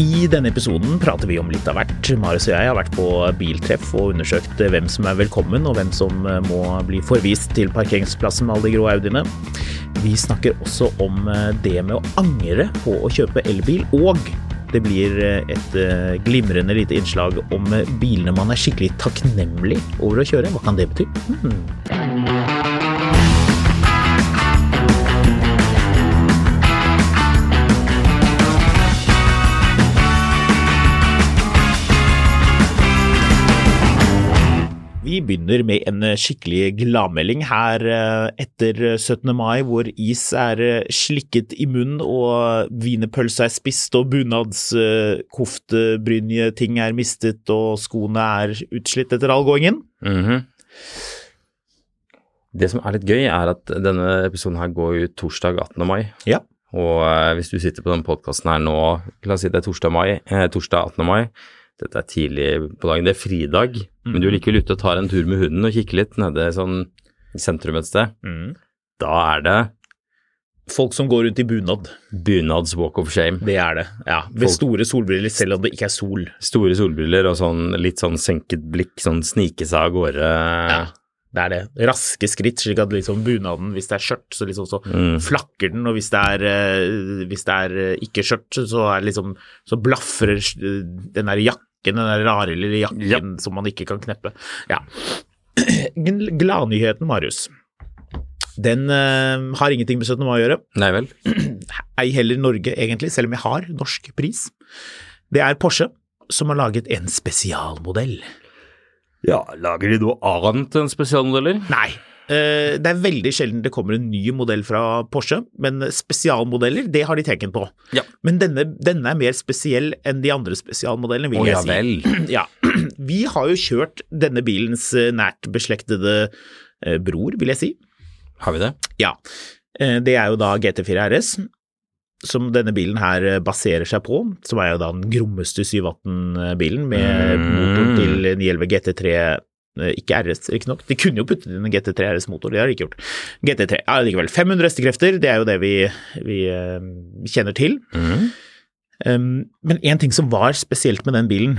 I denne episoden prater vi om litt av hvert. Marius og jeg har vært på biltreff og undersøkt hvem som er velkommen, og hvem som må bli forvist til parkeringsplassen med alle de grå Audiene. Vi snakker også om det med å angre på å kjøpe elbil, og det blir et glimrende lite innslag om bilene man er skikkelig takknemlig over å kjøre. Hva kan det bety? Hmm. Vi begynner med en skikkelig gladmelding her etter 17. mai, hvor is er slikket i munnen og wienerpølsa er spist og bunadskoftebrynje-ting er mistet og skoene er utslitt etter all gåingen. Mm -hmm. Det som er litt gøy, er at denne episoden her går ut torsdag 18. mai. Ja. Og hvis du sitter på denne podkasten her nå, la oss si det er torsdag, mai, eh, torsdag 18. mai, dette er tidlig på dagen, det er fridag, mm. men du er likevel ute og tar en tur med hunden og kikker litt nede sånn i sentrum et sted. Mm. Da er det Folk som går rundt i bunad. Bunads walk of shame. Det er det, ja. Ved Folk- store solbriller, selv om det ikke er sol. Store solbriller og sånn litt sånn senket blikk, sånn snike seg av gårde. Ja, det er det. Raske skritt, slik at liksom bunaden, hvis det er skjørt, så liksom så Mm. flakker den, og hvis det er, eh, hvis det er eh, ikke skjørt, så liksom Så blafrer den der jakken, den der rare lille jakken som man ikke kan kneppe. Ja. Gladnyheten, Marius. Den uh, har ingenting med 17. mai å gjøre. Nei vel? Ei heller Norge, egentlig, selv om jeg har norsk pris. Det er Porsche som har laget en spesialmodell. Ja, lager de noe annet enn spesialmodeller? Nei. Eh, Det er veldig sjelden det kommer en ny modell fra Porsche, men spesialmodeller, det har de teken på. Ja. Men denne, denne er mer spesiell enn de andre spesialmodellene, vil oh, jeg ja si. vel. Ja. Vi har jo kjørt denne bilens eh, nært beslektede eh, bror, vil jeg si. Har vi det? Ja. Det er jo da GT4 RS, som denne bilen her baserer seg på, som er jo da den grommeste 718-bilen med Mm. motoren til 911 GT3 eh, ikke RS, riktignok. De kunne jo puttet inn en GT3 RS-motor, det har de ikke gjort. GT3, ja likevel. 500 hestekrefter, det er jo det vi, vi uh, kjenner til. Mm. Um, men en ting som var spesielt med den bilen,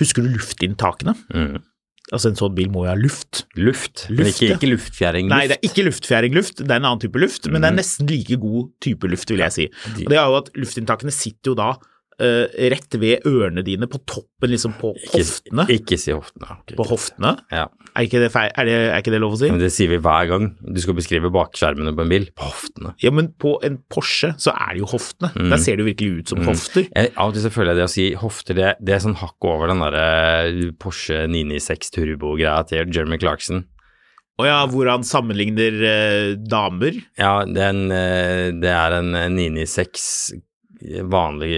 husker du luftinntakene? Mm. Altså en sånn bil må jo ha luft. Luft, men Luft, ikke, ja. ikke luftfjæring. Luft. Nei, det er ikke luftfjæringluft, det er en annen type luft, men det er Mhm. nesten like god type luft, vil jeg si. Og det er jo at luftinntakene sitter jo da eh, rett ved ørene dine, på toppen, liksom på hoftene. Ikke, ikke si hoftene. ok. På hoftene. Ja. Er ikke det, feil? Er det, er ikke det lov å si? Men det sier vi hver gang du skal beskrive bakskjermene på en bil. På hoftene. Ja, men på en Porsche så er det jo hoftene. Mm. Der ser det jo virkelig ut som Mm. hofter. Jeg, av og til så føler jeg det å si hofter, det, det er sånn hakk over den derre Porsche 996 Turbo-greia til Jeremy Clarkson. Å ja, hvor han sammenligner eh, damer. Ja, det er en, eh, det er en 996 vanlig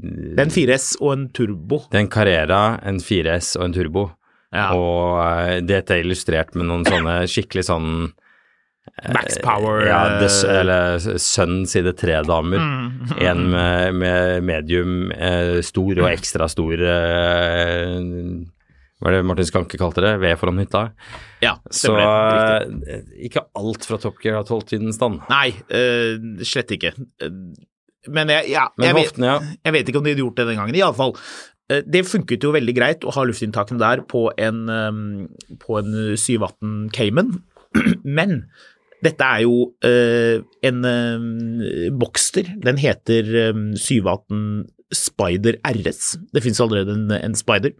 Det er en 4S og en turbo. Det er en Carrera, en 4S og en Turbo. Ja. Og eh, dette er illustrert med noen sånne skikkelig sånn Max Power. Ja, det, eh, eller sønn side tre-damer. mm. En med, med medium eh, stor og ekstra stor eh, Hva er det Martin Skanke kalte det? Ved foran hytta. Ja, Så. Riktig. eh, ikke alt fra Top Gear har tolv tidens stand. Nei, uh, slett ikke. Eh, Men jeg, ja, Men jeg, vet, hoftene, ja. jeg vet ikke om de hadde gjort det den gangen. Iallfall. Det funket jo veldig greit å ha luftinntakene der på en, eh, på en 718 Cayman, men dette er jo eh, en eh, Boxster. Den heter eh, 718 Spider RS. Det finnes allerede en, en Spider.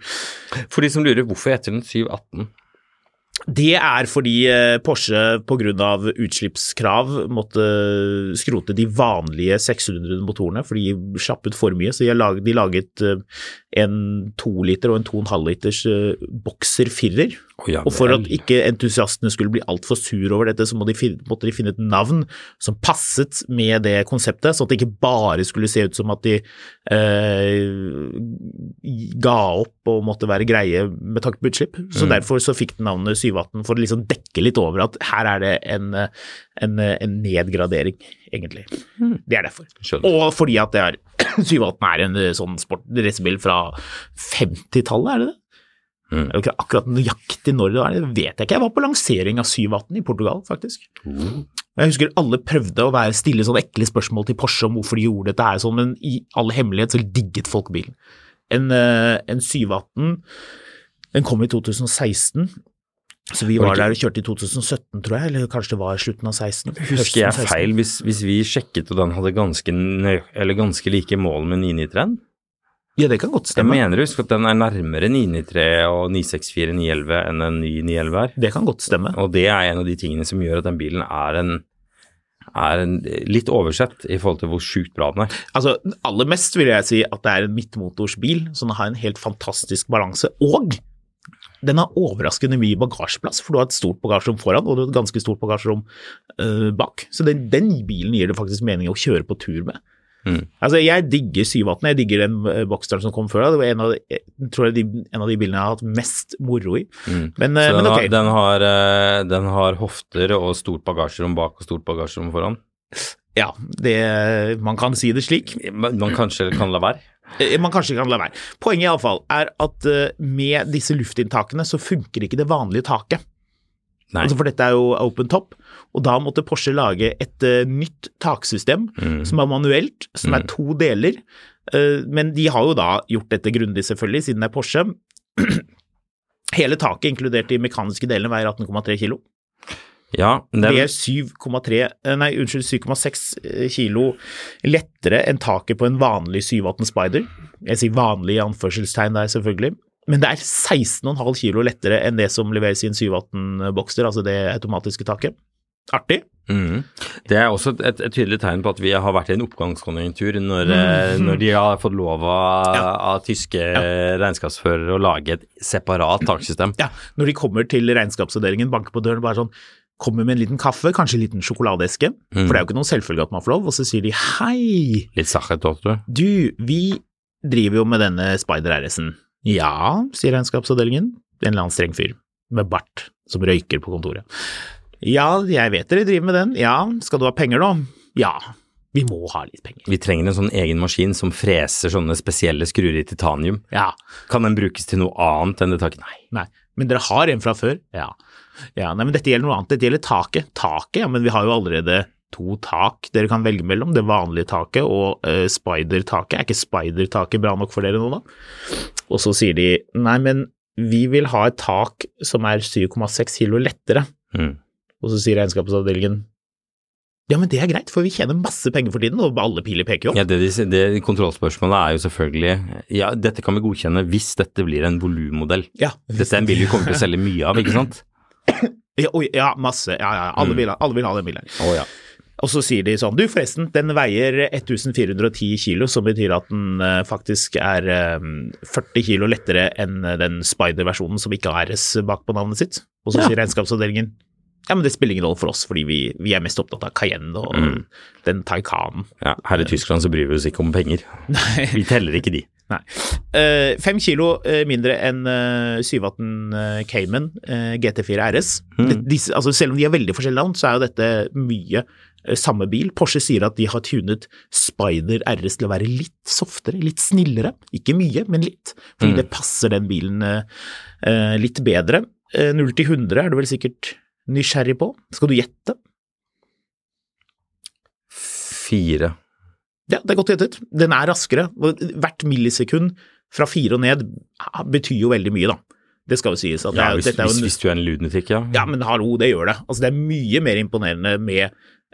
For de som lurer, hvorfor heter den 718? Det er fordi eh, Porsche pga. utslippskrav måtte skrote de vanlige 600 motorene, for de slapp for mye. Så de, laget, laget eh, en 2 liter og en 2,5 liters eh, bokser firer. Å, ja Og for at ikke entusiastene skulle bli altfor sur over dette, så må de finne, måtte de finne et navn som passet med det konseptet, så at det ikke bare skulle se ut som at de eh, ga opp og måtte være greie med tanke på utslipp. Så Mm. derfor så fikk den navnet 718 for å liksom dekke litt over at her er det en, en, en nedgradering, egentlig. Det er derfor. Skjønner. Og fordi at det er 718 er en eh, sånn sport, racerbil fra 50-tallet, er det det? Mm. Det er jo ikke akkurat nøyaktig når det var, det vet jeg ikke. Jeg var på lansering av 718 i Portugal, faktisk. Jeg husker alle prøvde å være stille sånne ekle spørsmål til Porsche om hvorfor de gjorde dette her sånn, men i all hemmelighet så digget folk bilen. En, eh, en 718, den kom i 2016, så vi Var der og kjørte i 2017, tror jeg, eller kanskje det var slutten av 16. Husker jeg feil hvis, hvis vi sjekket og den hadde ganske, ganske like mål med 993? Ja, det kan godt stemme. Jeg mener å at den er nærmere 993 og 964 911 enn en ny 911 er. Det kan godt stemme. Og det er en av de tingene som gjør at den bilen er en er en, litt oversett i forhold til hvor sjukt bra den er. Altså, aller mest vil jeg si at det er en midtmotorsbil den har en helt fantastisk balanse, og den har overraskende mye bagasjeplass, for du har et stort bagasjerom foran, og du har et ganske stort bagasjerom øh, bak. Så den, den bilen gir det faktisk mening å kjøre på tur med. Mm. Altså, jeg digger 718, jeg digger den øh, som kom før da, det var en av, de, jeg tror jeg de, en av de bildene jeg har hatt mest moro i. Mm. Men, Så øh, den, men ok. har, den, har, eh, den har hofter og stort bagasjerom bak og stort bagasjerom foran. Ja, det, man kan si det slik. Man, man kanskje kan la være. Eh, Man kanskje kan la være. Poenget iallfall er at eh, med disse luftinntakene så funker ikke det vanlige taket. Altså for dette er jo open top, og da måtte Porsche lage et uh, nytt taksystem Mm. som er manuelt, som er to deler. Uh, men de har jo da gjort dette grundig, selvfølgelig, siden det er Porsche. Hele taket, inkludert de mekaniske delene, veier 18,3 kilo. Ja, Det er 7,3 eh, Nei, unnskyld, 7,6 kilo lettere enn taket på en vanlig 718 Spider. Jeg sier vanlig i anførselstegn der, selvfølgelig. Men det er 16,5 kilo lettere enn det som leveres i en 718 Boxster, altså det automatiske taket. Artig. Mm. Det er også et, et tydelig tegn på at vi har vært i en oppgangskonjunktur når, mm. når de har fått lov av, Ja. av tyske regnskapsførere å lage et separat taksystem. Ja, når de kommer til regnskapsavdelingen, banker på døren og bare sånn Kommer med en liten kaffe, kanskje en liten sjokoladeeske, for det er jo ikke noen selvfølge at man får lov, og så sier de hei, Litt Sachertorte. Du, vi driver jo med denne Spider RS-en. Ja, sier regnskapsavdelingen. En eller annen streng fyr med bart som røyker på kontoret. Ja, jeg vet dere driver med den. Ja, skal du ha penger nå? Ja, vi må ha litt penger. Vi trenger en sånn egen maskin som freser sånne spesielle skruer i titanium. Ja, Kan den brukes til noe annet enn det taket? Nei. nei. Men dere har en fra før? Ja. Ja, nei, men dette gjelder noe annet. Dette gjelder taket. Taket, ja, men vi har jo allerede to tak dere kan velge mellom. Det vanlige taket og uh, spider-taket. Er ikke spider-taket bra nok for dere nå, da? Og så sier de nei, men vi vil ha et tak som er 7,6 kilo lettere. Mm. Og så sier regnskapsavdelingen ja, men det er greit, for vi tjener masse penger for tiden, og alle piler peker jo opp. Ja, det, det Kontrollspørsmålet er jo selvfølgelig Ja, dette kan vi godkjenne hvis dette blir en volummodell. Ja, Dette er en bil vi kommer til å selge mye av, ikke sant? ja, oi, ja masse. Ja, ja, alle, Mm. vil alle vil ha den bilen. Oh, ja. Og så sier de sånn, du forresten, den veier 1410 kilo, som betyr at den eh, faktisk er eh, 40 kilo lettere enn den Spider-versjonen som ikke har RS bak på navnet sitt. Og så Ja. sier regnskapsavdelingen, ja, men det spiller ingen rolle for oss, fordi vi, vi er mest opptatt av Cayenne og Mm. den Taycanen. ja. Her i Tyskland så bryr vi oss ikke om penger. Vi teller ikke de. Nei. Uh, Fem kilo eh, mindre enn uh, 718 eh, Cayman uh, GT4 RS. Mm. Det- Disse, altså selv om de har veldig forskjellige navn, så er jo dette mye eh, samme bil. Porsche sier at de har tunet Spider RS til å være litt softere, litt snillere. Ikke mye, men litt. Fordi Mm. det passer den bilen eh, eh, litt bedre. Eh, 0 til 100 er det vel sikkert nysgjerrig på. Skal du gjette? Fire. Ja, det er godt gjettet. Den er raskere. Hvert millisekund fra fire og ned betyr jo veldig mye, da. Det skal jo sies. at det Ja, er, hvis, er en, hvis du er en lunatikk, ja. Ja, men hallo, det gjør det. Altså, det er mye mer imponerende med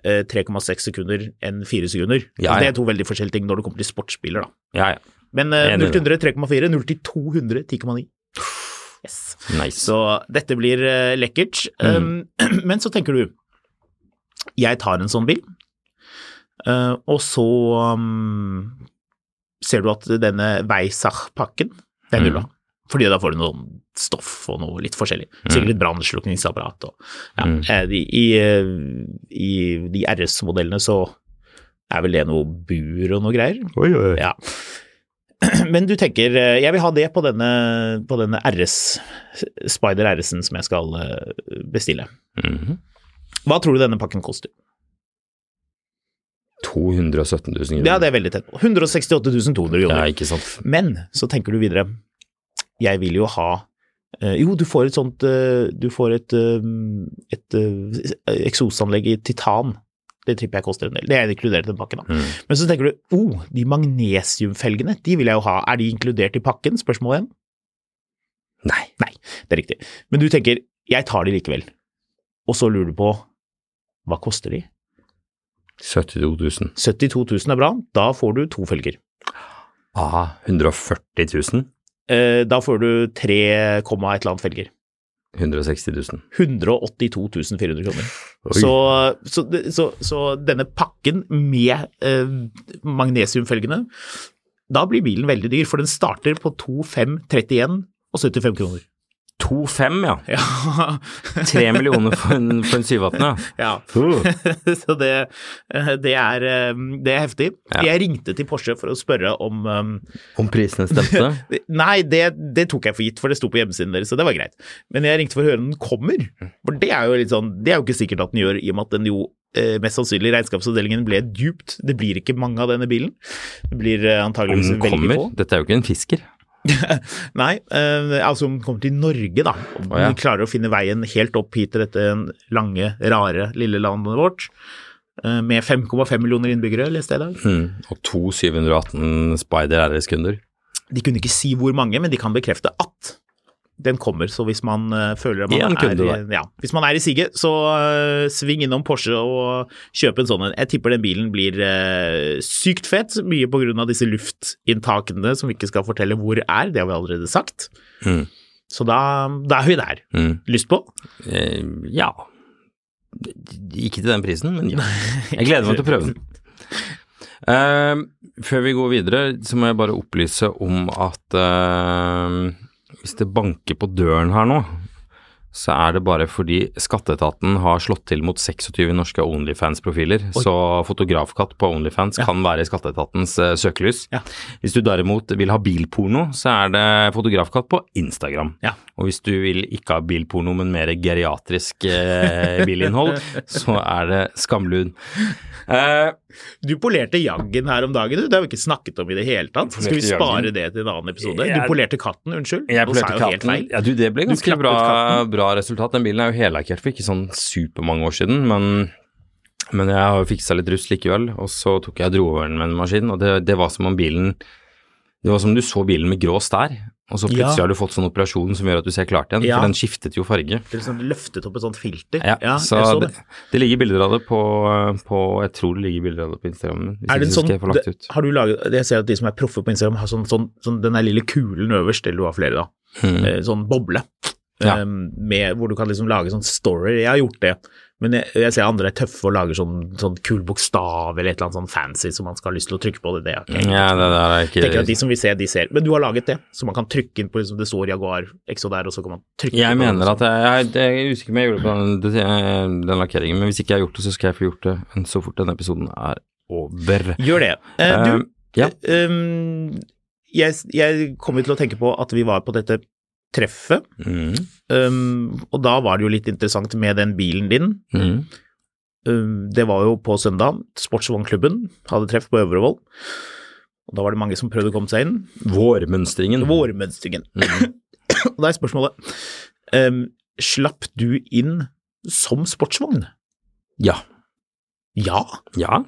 eh, 3,6 sekunder enn 4 sekunder. Ja, Altså, ja. det er to veldig forskjellige ting når det kommer til sportsbiler, da. ja, ja. Men eh, 0 til 100 3,4, 0 til 200 10,9. Yes. Nice. Så dette blir eh, lekkert. Um, men så tenker du, jeg tar en sånn bil, eh, og så um, ser du at denne Weissach-pakken, den vil du ha. Fordi da får du noe stoff og noe litt forskjellig. Sikkert litt brannslukningsapparat og ja. Mm. I, i, eh, I de RS-modellene så er vel det noe bur og noe greier. Oi, oi. Ja. Men du tenker eh, jeg vil ha det på denne, på denne RS, Spider RS-en som jeg skal bestille. bestille. -hmm. Hva tror du denne pakken koster? 217 000 kroner. Ja, det er veldig tett 168 200 Ja, ikke sant. Men så tenker du videre, jeg vil jo ha eh, jo, du får et sånt eh, Du får et, et, et eh, eksosanlegg i titan. Det tripper jeg koster en del. Det er inkludert i den pakken. da. Mm. Men så tenker du oh, de magnesiumfelgene, de vil jeg jo ha. Er de inkludert i pakken? Spørsmål én. Nei. Nei, det er riktig. Men du tenker jeg tar de likevel. Og så lurer du på hva koster de? 72 000. 72 000 er bra, da får du to felger. Aha, 140 000. Eh, da får du 3, et eller annet felger. 160 000. 182 400 kroner. Så, så, så, så denne pakken med eh, magnesiumfelgene, da blir bilen veldig dyr, for den starter på 2531 og 75 kroner. 2,5 ja. Ja, 3 millioner for en, for en 718, ja. Uh. så det, eh, det, er, eh, det er heftig. Ja. Jeg ringte til Porsche for å spørre om um, Om prisene stemte? Nei, det, det tok jeg for gitt, for det sto på hjemmesiden deres, så det var greit. Men jeg ringte for å høre om den kommer, for det er jo litt sånn, det er jo ikke sikkert at den gjør, i og med at den jo eh, mest sannsynlig regnskapsavdelingen ble dypt. Det blir ikke mange av denne bilen. Det blir antageligvis veldig få. Dette er jo ikke en fisker. Nei, eh, altså om den kommer til Norge, da. Om oh, ja. den klarer å finne veien helt opp hit til dette lange, rare, lille landet vårt. eh, Med 5,5 millioner innbyggere, leste jeg i dag. Mm. Og to 718 Spider RS-kunder. De kunne ikke si hvor mange, men de kan bekrefte at den kommer. Så hvis man eh, føler at man er, ja, hvis man er i siget, så eh, sving innom Porsche og kjøp en sånn en. Jeg tipper den bilen blir eh, sykt fet, mye av disse luftinntakene som vi ikke skal fortelle hvor er, det har vi allerede sagt. Mm. Så da, da er vi der. Mm. Lyst på? Eh, ja. Ikke til den prisen, men ja. Jeg gleder meg til å prøve den. Uh, før vi går videre, så må jeg bare opplyse om at eh, hvis det banker på døren her nå, så er det bare fordi skatteetaten har slått til mot 26 norske Onlyfans-profiler. Så fotografkatt på Onlyfans Ja. kan være skatteetatens uh, søkelys. Ja. Hvis du derimot vil ha bilporno, så er det fotografkatt på Instagram. Ja. Og hvis du vil ikke ha bilporno, men mer geriatrisk uh, bilinnhold, så er det Skamlund. Eh, Du polerte jaggen her om dagen, du. Det har vi ikke snakket om i det hele tatt. Skal vi spare det til en annen episode? Du polerte katten, unnskyld. jeg polerte katten. Ja, du, det ble ganske bra, bra resultat. Den bilen er jo hellakkert for ikke sånn supermange år siden, men, men jeg har jo fiksa litt rust likevel. Og så tok jeg dro over den med en maskin, og det, det var som om bilen Det var som om du så bilen med grå stær, og så plutselig Ja. har du fått sånn operasjon som gjør at du ser klart igjen, Ja. for den skiftet jo farge. Det sånn løftet opp et sånt filter. Ja, så, så det, det ligger bilder av det på, på Jeg tror det ligger bilder av det på Instagram. Hvis Er det en sånn, jeg lagt det, ut. har du laget, Jeg ser at de som er proffe på Instagram, har sånn, sånn, sånn den der lille kulen øverst, eller du har flere, da. Mm. Eh, Sånn boble. Ja. eh, Med, hvor du kan liksom lage sånn story. Jeg har gjort det. Men jeg, jeg ser andre er tøffe og lager sånn, sånn kul bokstav eller et eller annet sånn fancy som man skal ha lyst til å trykke på. Det, det er Ja, det det er ikke tenker at de som vil se, de ser. Men du har laget det, så man kan trykke inn på liksom, det står Jaguar Exo der, og så kan man trykke Jeg på mener at jeg, jeg, jeg er usikker på om jeg gjorde det på den, den lakkeringen, men hvis ikke jeg har gjort det, så skal jeg få gjort det så fort denne episoden er over. Gjør det. Uh, du, uh, ja. um, jeg, jeg kommer til å tenke på at vi var på dette treffet, Mm. Um, og da var det jo litt interessant med den bilen din. Mm. Um, Det var jo på søndag. Sportsvognklubben hadde treff på Øvrevoll. Og da var det mange som prøvde å komme seg inn. Vårmønstringen. Vårmønstringen. Mm. Og da er spørsmålet um, Slapp du inn som sportsvogn? Ja. Ja. Ja.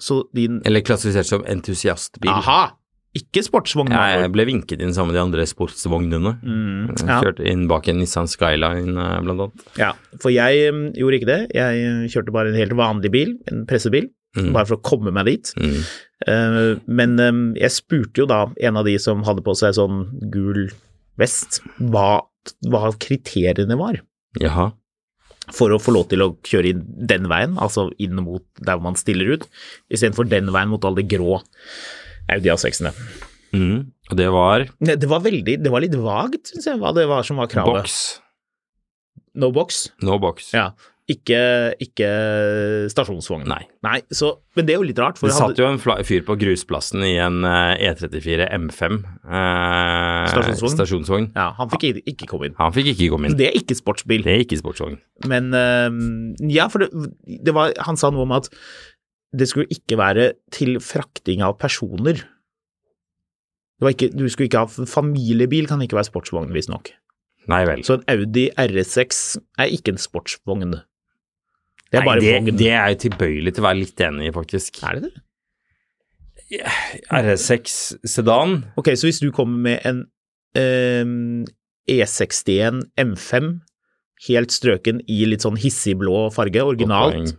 Så din Eller klassifisert som entusiastbil. Aha! Ikke sportsvogna. Ja, jeg ble vinket inn sammen med de andre sportsvognene. Mm, ja. Kjørte inn bak en Nissan Skyline, eh, blant annet. ja, for jeg um, gjorde ikke det. Jeg uh, kjørte bare en helt vanlig bil, en pressebil, Mm. bare for å komme meg dit. Mm. Uh, men um, jeg spurte jo da en av de som hadde på seg sånn gul Vest hva, hva kriteriene var Jaha. for å få lov til å kjøre inn den veien, altså inn mot der man stiller ut, istedenfor den veien mot alle de grå Audi A6-ene. Mm. Og det var Det det var veldig, det var litt vagt, syns jeg, hva det var som var kravet. boks. No box. No box. Ja. Ikke, ikke stasjonsvogn. Nei. Nei, så, men det er jo litt rart. For Det jeg hadde- satt jo en fyr på grusplassen i en eh, E34 M5 eh, Stasjonsvogn? stasjonsvogn. Ja, han fikk ikke, ikke komme inn. Han fikk ikke komme inn. Det er ikke sportsbil. Det er ikke sportsvogn. Men øhm, ja, for det, det var, han sa noe om at det skulle ikke være til frakting av personer. Det var ikke, du skulle ikke ha familiebil, kan ikke være sportsvogn, visstnok. Nei vel. Så en Audi RS6 er ikke en sportsvogn. Det er Nei, bare det, vogn. det er jeg tilbøyelig til å være litt enig i, faktisk. Er det det? RS6 sedan. Ok, så hvis du kommer med en øhm, E61 M5, helt strøken i litt sånn hissig blå farge, originalt.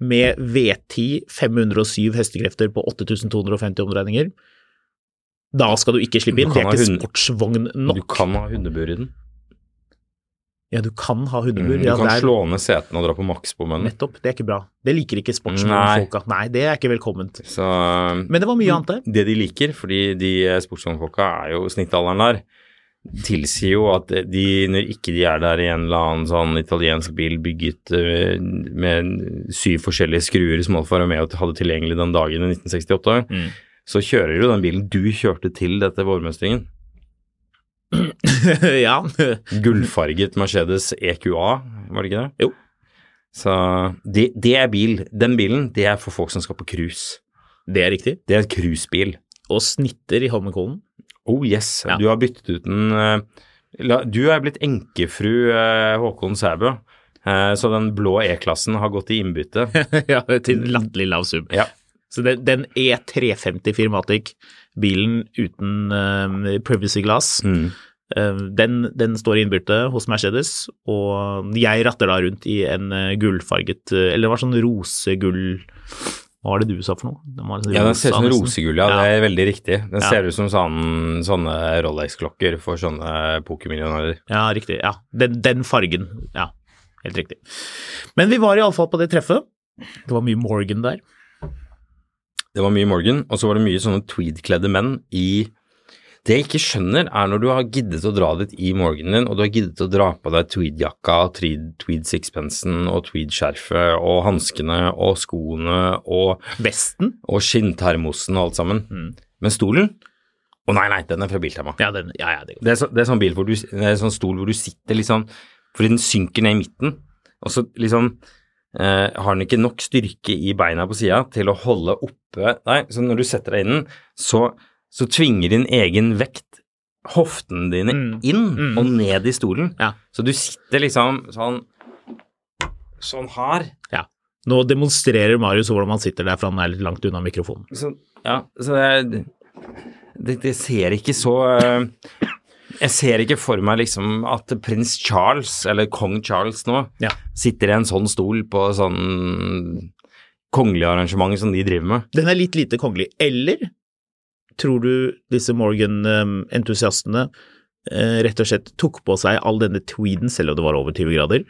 Med V10 507 hestekrefter på 8250 omdreininger, da skal du ikke slippe inn. Det er ikke sportsvogn nok. Du kan ha hundebur i den. Ja, du kan ha hundebur. Mm, du ja, kan er slå ned setene og dra på maks på maksbommen. nettopp. Det er ikke bra. Det liker ikke sportsvognfolka. Nei, det er ikke velkomment. Så Men det var mye annet der. det de liker, fordi de sportsvognfolka er jo snittalderen der, tilsier jo at de, når ikke de er der i en eller annen sånn italiensk bil bygget eh, med syv forskjellige skruer som Alfa Romeo hadde tilgjengelig den dagen i 1968, Mm. så kjører jo den bilen du kjørte til dette vårmønstringen. ja. Gullfarget Mercedes EQA, var det ikke det? Jo. Så det, det er bil. Den bilen, det er for folk som skal på cruise. Det er riktig. Det er en cruisebil. Og snitter i Holmenkollen. Oh yes, Ja. du har byttet ut en eh, Du er blitt enkefru eh, Håkon Sæbø, eh, så den blå E-klassen har gått i innbytte. ja, til en latterlig lav sum. Ja. Så den, den E350 Firmatic, bilen uten uh, privacy glass, Mm. uh, den, den står i innbytte hos Mercedes, og jeg ratter da rundt i en gullfarget Eller det var sånn rosegull Hva var det du sa for noe? Den var Ja, den ser ut som rosegull, ja. Det er veldig riktig. Den Ja. ser ut som sånn, sånne Rolex-klokker for sånne pokermillionærer. Ja, riktig. Ja, den, den fargen. Ja, helt riktig. Men vi var iallfall på det treffet. Det var mye Morgan der. Det var mye Morgan, og så var det mye sånne tweed-kledde menn i Det jeg ikke skjønner, er når du har giddet å dra dit i morgenen din, og du har giddet å dra på deg tweed-jakka, tweed, tweed sixpensen og tweed-skjerfet og hanskene og skoene og, Vesten. og skinntermosen og alt sammen. Men stolen? Å nei, nei, den er fra Biltema. Ja, den, ja, ja, det går. Det er, så, det er sånn bil hvor du, det er sånn stol hvor du sitter liksom Fordi den synker ned i midten, og så liksom eh, har den ikke nok styrke i beina på sida til å holde oppe Nei, så når du setter deg inn den, så, så tvinger din egen vekt hoftene dine Mm. inn Mm. og ned i stolen. Ja. Så du sitter liksom sånn Sånn her. Ja. Nå demonstrerer Marius hvordan man sitter der, for han er litt langt unna mikrofonen. Så, ja, så det, det, det ser ikke så uh, Jeg ser ikke for meg liksom at prins Charles, eller kong Charles nå, Ja. sitter i en sånn stol på sånn kongelig arrangement som de driver med. Den er litt lite kongelig. Eller tror du disse Morgan-entusiastene eh, rett og slett tok på seg all denne tweeden, selv om det var over 20 grader,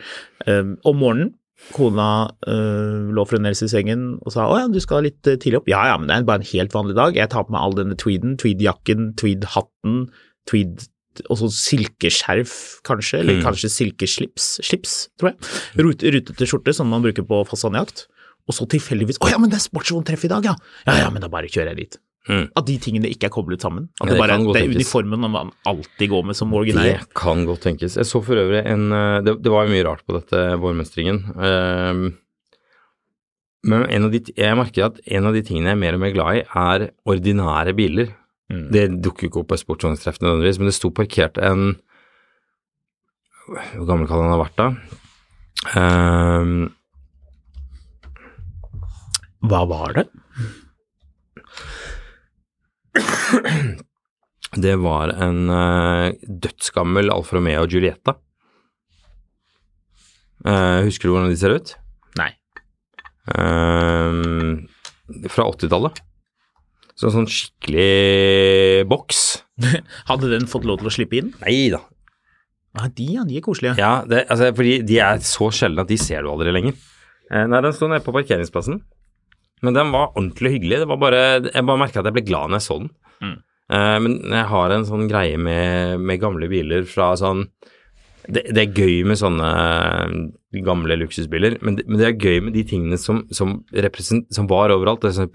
eh, om morgenen? Kona øh, lå fremdeles i sengen og sa å ja, du skal litt eh, tidlig opp. Ja ja, men det er bare en helt vanlig dag. Jeg tar på meg all denne tweeden, tweedjakken, tweedhatten, tweed og så silkeskjerf, kanskje, eller Mm. kanskje silkeslips, slips, tror jeg. Rut, rutete skjorte, som man bruker på fasanjakt. Og så tilfeldigvis Å ja, men det er sportsvogntreff i dag, ja! Ja ja, men da bare kjører jeg dit. Mm. At de tingene ikke er koblet sammen. At det det bare det er uniformen man alltid går med som Morgan Det kan godt tenkes. Jeg så for øvrig en eh, Det, det var jo mye rart på dette vårmønstringen. Ehm, men en av de, jeg merker at en av de tingene jeg er mer og mer glad i, er ordinære biler. Mm. Det dukker ikke opp på et sportsvogntreff nødvendigvis, men det sto parkert en Hvor gammel kan han ha vært da? Um, Hva var det? det var en uh, dødsgammel Alfa Romeo Giulietta. Uh, husker du hvordan de ser ut? Nei. Uh, fra 80-tallet. Så en sånn skikkelig boks. Hadde den fått lov til å slippe inn? Nei da. Ah, de, ja, de er koselige. Ja, det, altså, fordi de er så sjeldne at de ser du aldri lenger. Nei, den står nede på parkeringsplassen. Men den var ordentlig hyggelig. Det var bare, jeg bare merka at jeg ble glad når jeg så den. Mm. Uh, men jeg har en sånn greie med, med gamle biler fra sånn det, det er gøy med sånne eh, gamle luksusbiler, men det, men det er gøy med de tingene som, som, som var overalt. Det som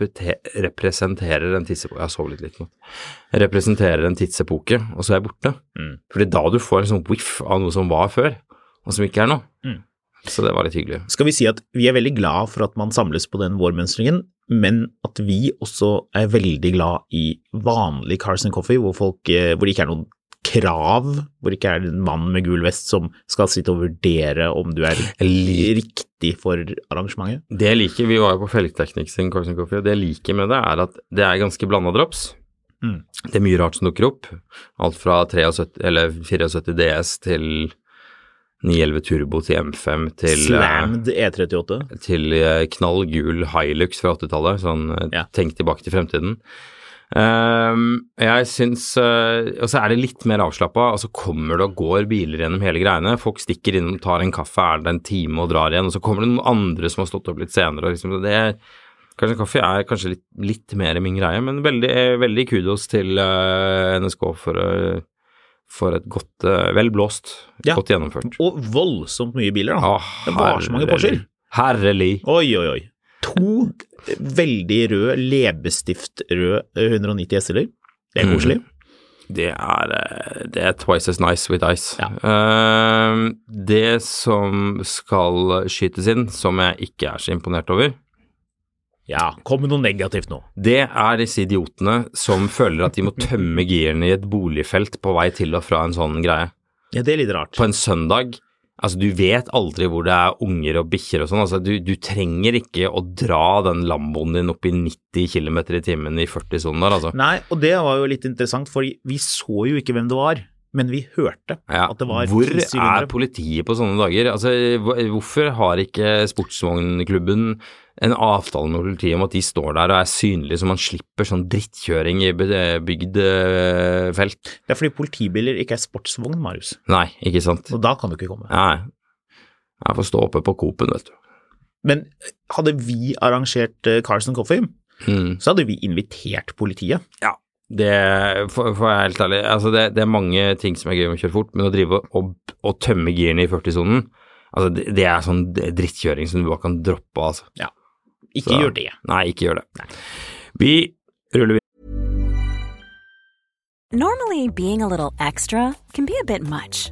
representerer en tidsepoke Jeg har sovet litt litt nå. Representerer en tidsepoke, og så er jeg borte. Mm. Fordi da du får en sånn whiff av noe som var før, og som ikke er nå. Mm. Så det var litt hyggelig. Skal vi si at vi er veldig glad for at man samles på den vårmønstringen, men at vi også er veldig glad i vanlig Carson Coffee, hvor, folk, eh, hvor det ikke er noen krav, hvor det ikke er en mann med gul vest som skal sitte og vurdere om du er riktig for arrangementet. Det jeg liker, vi var jo på Felgteknikk sin Carson Coffee, og det jeg liker med det, er at det er ganske blanda drops. Mm. Det er mye rart som dukker opp. Alt fra 73, eller 74 DS til 911 Turbo til M5 til eh, Slammed E38. til eh, knall gul Hilux fra 80-tallet, sånn eh, Ja. tenk tilbake til fremtiden. Um, jeg syns uh, Og så er det litt mer avslappa, Altså kommer det og går biler gjennom hele greiene. Folk stikker innom, tar en kaffe, er det en time og drar igjen, og så kommer det noen andre som har stått opp litt senere. Og liksom, det er, kanskje kaffe er kanskje litt, litt mer min greie, men veldig, eh, veldig kudos til uh, NSK for, eh, for et godt velblåst, Vel blåst, Ja. godt gjennomført. Og voldsomt mye biler, da. Ah, det var så mange. Porscher. Herlig. Oi, oi, oi. To veldig røde, leppestiftrøde 190 SL-er. Det er Mm. koselig. Det er, eh, det er twice as nice with ice. Ja. Uh, det som skal skytes inn, som jeg ikke er så imponert over, Ja, kom med noe negativt nå. det er disse idiotene som føler at de må tømme girene i et boligfelt på vei til og fra en sånn greie. Ja, det er litt rart. På en søndag, altså du vet aldri hvor det er unger og bikkjer og sånn, altså du, du trenger ikke å dra den Lamboen din opp i 90 km i timen i 40-sonen der, altså. Nei, og det var jo litt interessant, for vi så jo ikke hvem det var, men vi hørte Ja, at det var hvor er politiet på sånne dager? Altså, hvorfor har ikke sportsvognklubben en avtale med politiet om at de står der og er synlige, så man slipper sånn drittkjøring i bygd eh, felt? Det er fordi politibiler ikke er sportsvogn, Marius, Nei, ikke sant? og da kan du ikke komme. Nei. Jeg får stå oppe på Coop-en, vet du. Men hadde vi arrangert eh, Carson Coffee, Mm. så hadde vi invitert politiet. Ja. Det, for, for helt ærlig, altså det, det er mange ting som er gøy med å kjøre fort, men å drive og, og tømme girene i 40-sonen, altså det, det er sånn drittkjøring som du bare kan droppe, altså. Ikke Så- gjør det. Nei, ikke gjør det. Vi ruller videre. Normally, being a little extra can be a bit much,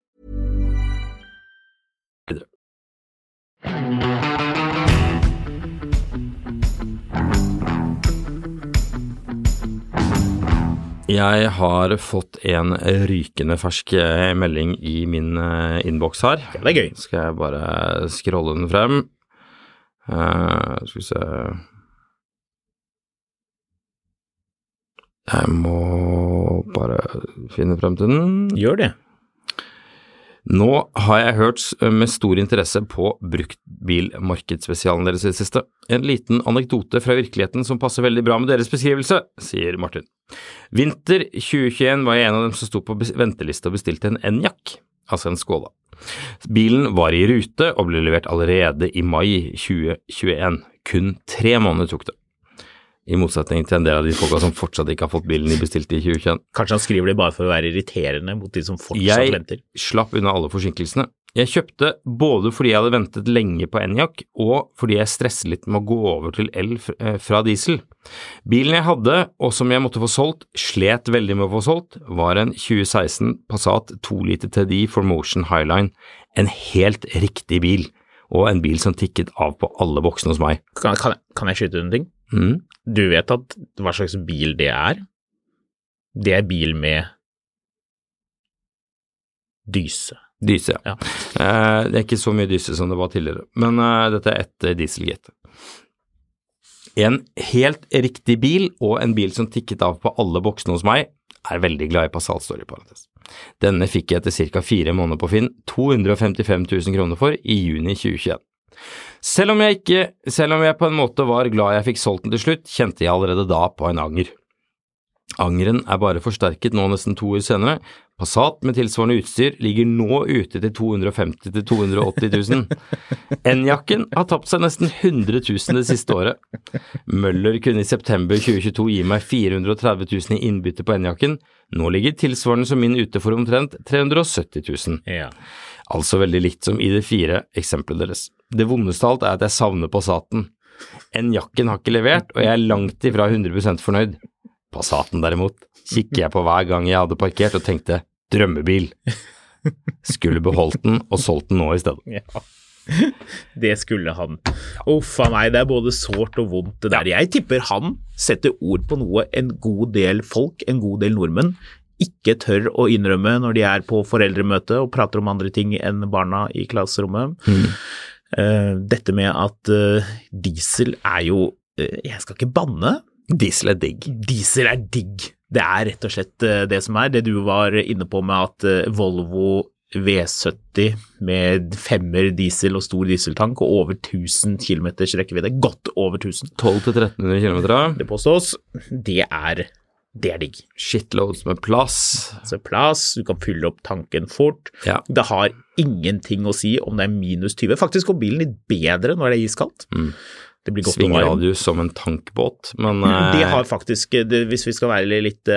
Jeg har fått en rykende fersk eh, melding i min eh, innboks her. Det er gøy. Skal jeg bare scrolle den frem. Uh, skal vi se Jeg må bare finne frem til den. Gjør det. Nå har jeg hørt med stor interesse på bruktbilmarkedsspesialen deres i det siste. En liten anekdote fra virkeligheten som passer veldig bra med deres beskrivelse, sier Martin. Vinter 2021 var jeg en av dem som sto på venteliste og bestilte en Enyaq, altså en Skoda. Bilen var i rute og ble levert allerede i mai 2021. Kun tre måneder tok det. I motsetning til en del av de folka som fortsatt ikke har fått bilen de bestilte i 2021. Kanskje han skriver det bare for å være irriterende mot de som fortsatt Jeg venter. slapp unna alle forsinkelsene. Jeg kjøpte både fordi jeg hadde ventet lenge på Enyaq, og fordi jeg stresset litt med å gå over til el eh, fra diesel. Bilen jeg hadde, og som jeg måtte få solgt, slet veldig med å få solgt, var en 2016 Passat 2 liter TDI for Motion Highline. En helt riktig bil, og en bil som tikket av på alle boksene hos meg. Kan, kan, kan jeg skyte en ting? Mm. Du vet at hva slags bil det er? Det er bil med Dyse. Dyse, ja. Eh, det er ikke så mye dyse som det var tidligere, men eh, dette er etter dieselgate. En helt riktig bil, og en bil som tikket av på alle boksene hos meg, er veldig glad i Passat, står det i parentes. Denne fikk jeg etter ca. fire måneder på Finn 255 000 kroner for i juni 2021. Selv om, jeg ikke, selv om jeg på en måte var glad jeg fikk solgt den til slutt, kjente jeg allerede da på en anger. Angeren er bare forsterket nå nesten to år senere. Passat med tilsvarende utstyr ligger nå ute til 250 000-280 000. N-jakken har tapt seg nesten 100 000 det siste året. Møller kunne i september 2022 gi meg 430 000 i innbytte på N-jakken. Nå ligger tilsvarende som min ute for omtrent 370 000. Ja. Altså veldig likt som i de fire eksemplene deres. Det vondeste av alt er at jeg savner Passaten. N-jakken har ikke levert, og jeg er langt ifra 100% fornøyd. Passaten derimot, kikker jeg på hver gang jeg hadde parkert og tenkte drømmebil. Skulle beholdt den og solgt den nå i stedet. Ja. Det skulle han. Uff a meg, det er både sårt og vondt det der. Jeg tipper han setter ord på noe en god del folk, en god del nordmenn, ikke tør å innrømme når de er på foreldremøte og prater om andre ting enn barna i klasserommet. Mm. dette med at eh, diesel er jo eh, Jeg skal ikke banne. Diesel er digg. Diesel er digg. Det er rett og slett eh, det som er. Det du var inne på med at eh, Volvo V70 med femmer diesel og stor dieseltank og over 1000 km rekkevidde, godt over 1000, 1200-1300 km. det påstås, det er, det er digg. Shitloads med plass. Altså plass, du kan fylle opp tanken fort. Ja. Det har ingenting å si om det er minus 20. Faktisk går bilen litt bedre når det er iskaldt. Mm. Det blir godt. Svingradius som en tankbåt, men eh, Det har faktisk, det, hvis vi skal være litt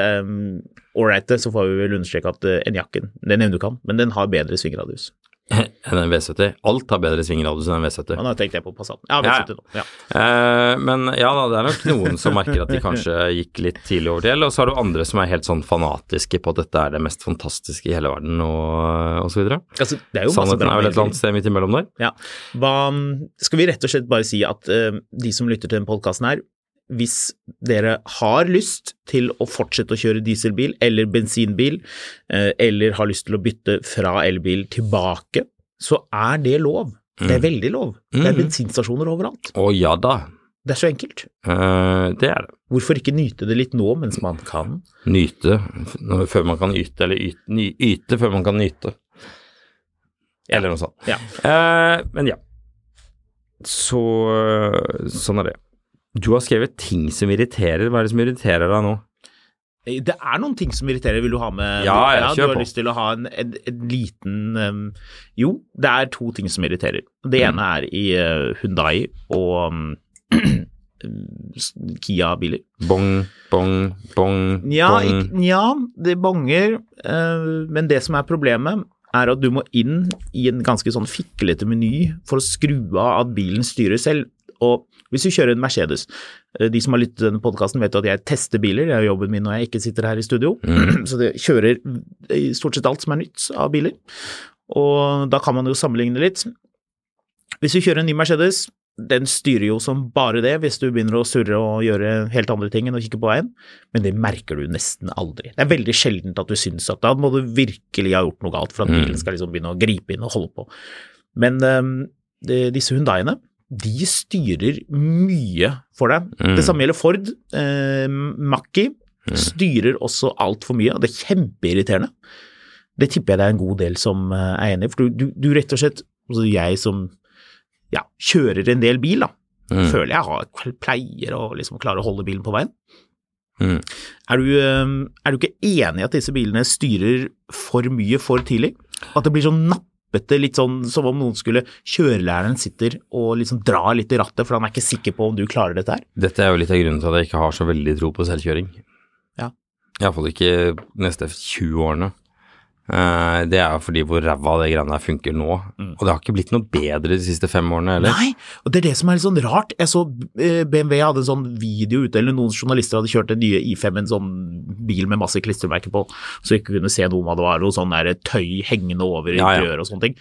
ålreite, så får vi vel understreke at uh, Enyaquen, den nevner du ikke han, men den har bedre svingradius. enn en V70. Alt har bedre svingradius enn en V70. Ja, nå tenkte jeg på Passaten. Ja, Ja, V70 nå. Ja. Eh, men ja da, det er nok noen som merker at de kanskje gikk litt tidlig over til, og så har du andre som er helt sånn fanatiske på at dette er det mest fantastiske i hele verden, og, og så videre. Altså, det er jo Sannheten er vel et eller annet sted midt imellom der. Ja. Hva, skal vi rett og slett bare si at uh, de som lytter til denne podkasten her, hvis dere har lyst til å fortsette å kjøre dieselbil eller bensinbil, eh, eller har lyst til å bytte fra elbil tilbake, så er det lov. Det er veldig lov. Det er Mm. bensinstasjoner overalt. Å ja da, Det er så enkelt. Uh, det er det. Hvorfor ikke nyte det litt nå mens man kan? Nyte før man kan yte, eller yte, yte før man kan nyte. Eller noe sånt. Ja. Uh, men ja. Så sånn er det. Du har skrevet ting som irriterer. Hva er det som irriterer deg nå? Det er noen ting som irriterer. Vil du ha med Ja, ja, Du har på. lyst til å ha en, en, en liten um, Jo, det er to ting som irriterer. Det Mm. ene er i uh, Hyundai og um, Kia-biler. Bong, bong, bong, Ja, bong. ikk- ja, det bonger, uh, men det som er problemet, er at du må inn i en ganske sånn fiklete meny for å skru av at bilen styrer selv. Og hvis du kjører en Mercedes eh, De som har lyttet til denne podkasten, vet at jeg tester biler. Det er jobben min når jeg ikke sitter her i studio. Så det kjører stort sett alt som er nytt av biler. Og da kan man jo sammenligne litt. Hvis du kjører en ny Mercedes, den styrer jo som bare det hvis du begynner å surre og gjøre helt andre ting enn å kikke på veien, men det merker du nesten aldri. Det er veldig sjeldent at du syns at da må du virkelig ha gjort noe galt for at Mm. bilen skal liksom begynne å gripe inn og holde på. Men um, det, disse Hyundaiene, de styrer mye for deg. Mm. Det samme gjelder Ford. Eh, Macchi styrer også altfor mye, og det er kjempeirriterende. Det tipper jeg det er en god del som eh, er enig i, for du, du, du rett og slett, altså jeg som ja, kjører en del bil, da, Mm. føler jeg har, pleier å liksom klare å holde bilen på veien. Mm. Er du, eh, er du ikke enig i at disse bilene styrer for mye for tidlig? At det blir sånn nappete, litt sånn som om noen skulle Kjørelæreren sitter og liksom drar litt i rattet, for han er ikke sikker på om du klarer dette her. Dette er jo litt av grunnen til at jeg ikke har så veldig tro på selvkjøring. Ja. Iallfall ikke neste 20 årene. Eh, det er jo fordi hvor ræva det greiene der funker nå. Og det har ikke blitt noe bedre de siste fem årene heller. Nei, og det er det som er litt sånn rart. Jeg så eh, BMW hadde en sånn video ute, eller noen journalister hadde kjørt den nye I5, en sånn bil med masse klistremerker på, så ikke kunne se noe om det var, noe sånn der tøy hengende over Ja, ja. interiøret og sånne ting.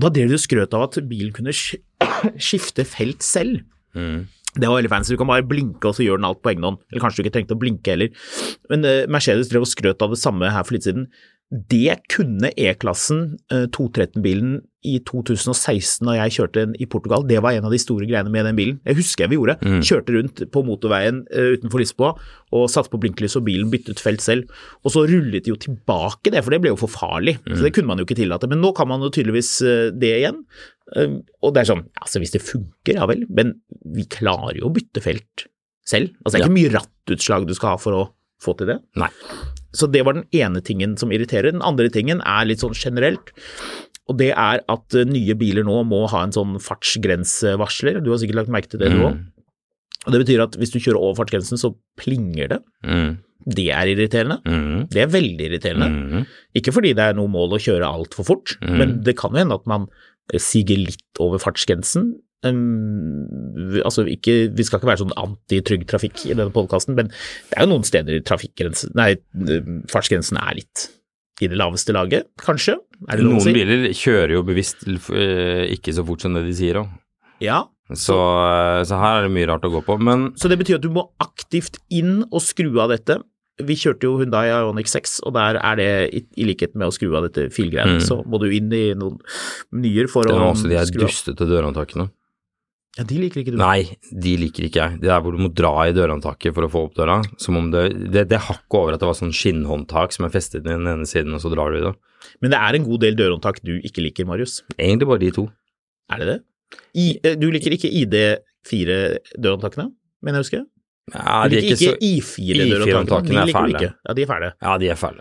Da drev de og skrøt av at bilen kunne skifte felt selv. Mm. Det var veldig fancy. Du kan bare blinke, og så gjør den alt på egen hånd. Eller kanskje du ikke trengte å blinke heller. Men uh, Mercedes drev og skrøt av det samme her for litt siden. Det kunne E-klassen, eh, 213-bilen, i 2016 da jeg kjørte den i Portugal. Det var en av de store greiene med den bilen. Jeg husker jeg vi gjorde. Kjørte rundt på motorveien eh, utenfor Lisboa og satte på blinklys, og bilen byttet felt selv. Og så rullet de jo tilbake det, for det ble jo for farlig. Så det kunne man jo ikke tillate. Men nå kan man jo tydeligvis eh, det igjen. Eh, Og det er sånn, altså hvis det funker, ja vel, men vi klarer jo å bytte felt selv. Altså det er ikke mye rattutslag du skal ha for å få til det. Nei. Så det var den ene tingen som irriterer. Den andre tingen er litt sånn generelt, og det er at eh, nye biler nå må ha en sånn fartsgrensevarsler. Du har sikkert lagt merke til det du òg. Og det betyr at hvis du kjører over fartsgrensen, så plinger det. Mm. Det er irriterende. Mm. Det er veldig irriterende. Mm. Ikke fordi det er noe mål å kjøre altfor fort, Mm. men det kan jo hende at man eh, siger litt over fartsgrensen. Um, altså ikke, vi skal ikke være sånn anti-trygg trafikk i denne podkasten, men det er jo noen steder trafikkgrensen, nei, fartsgrensen er litt i det laveste laget, kanskje? Er det Noen si? biler kjører jo bevisst eh, ikke så fort som det de sier òg. Ja, Så, eh, så her er det mye rart å gå på. Men så det betyr at du må aktivt inn og skru av dette. Vi kjørte jo Hyundai Ioniq 6, og der er det, i, likhet med å skru av dette filgreiene, Mm. så må du inn i noen menyer for å skru av. det var også de her dustete dørhåndtakene. Ja, de liker ikke du. Nei, de liker ikke jeg. Det er hvor du må dra i dørhåndtaket for å få opp døra. Som om det Det, det hakket over at det var sånn skinnhåndtak som er festet i den ene siden, og så drar du i det. Men det er en god del dørhåndtak du ikke liker, Marius. Egentlig bare de to. Er det det? I, eh, du liker ikke ID4-dørhåndtakene, mener jeg å huske? Ja, Du de er liker ikke ikke I4-dørhåndtakene, de I4-håndtakene er liker du ikke. Ja, de er fæle. Ja, de er fæle.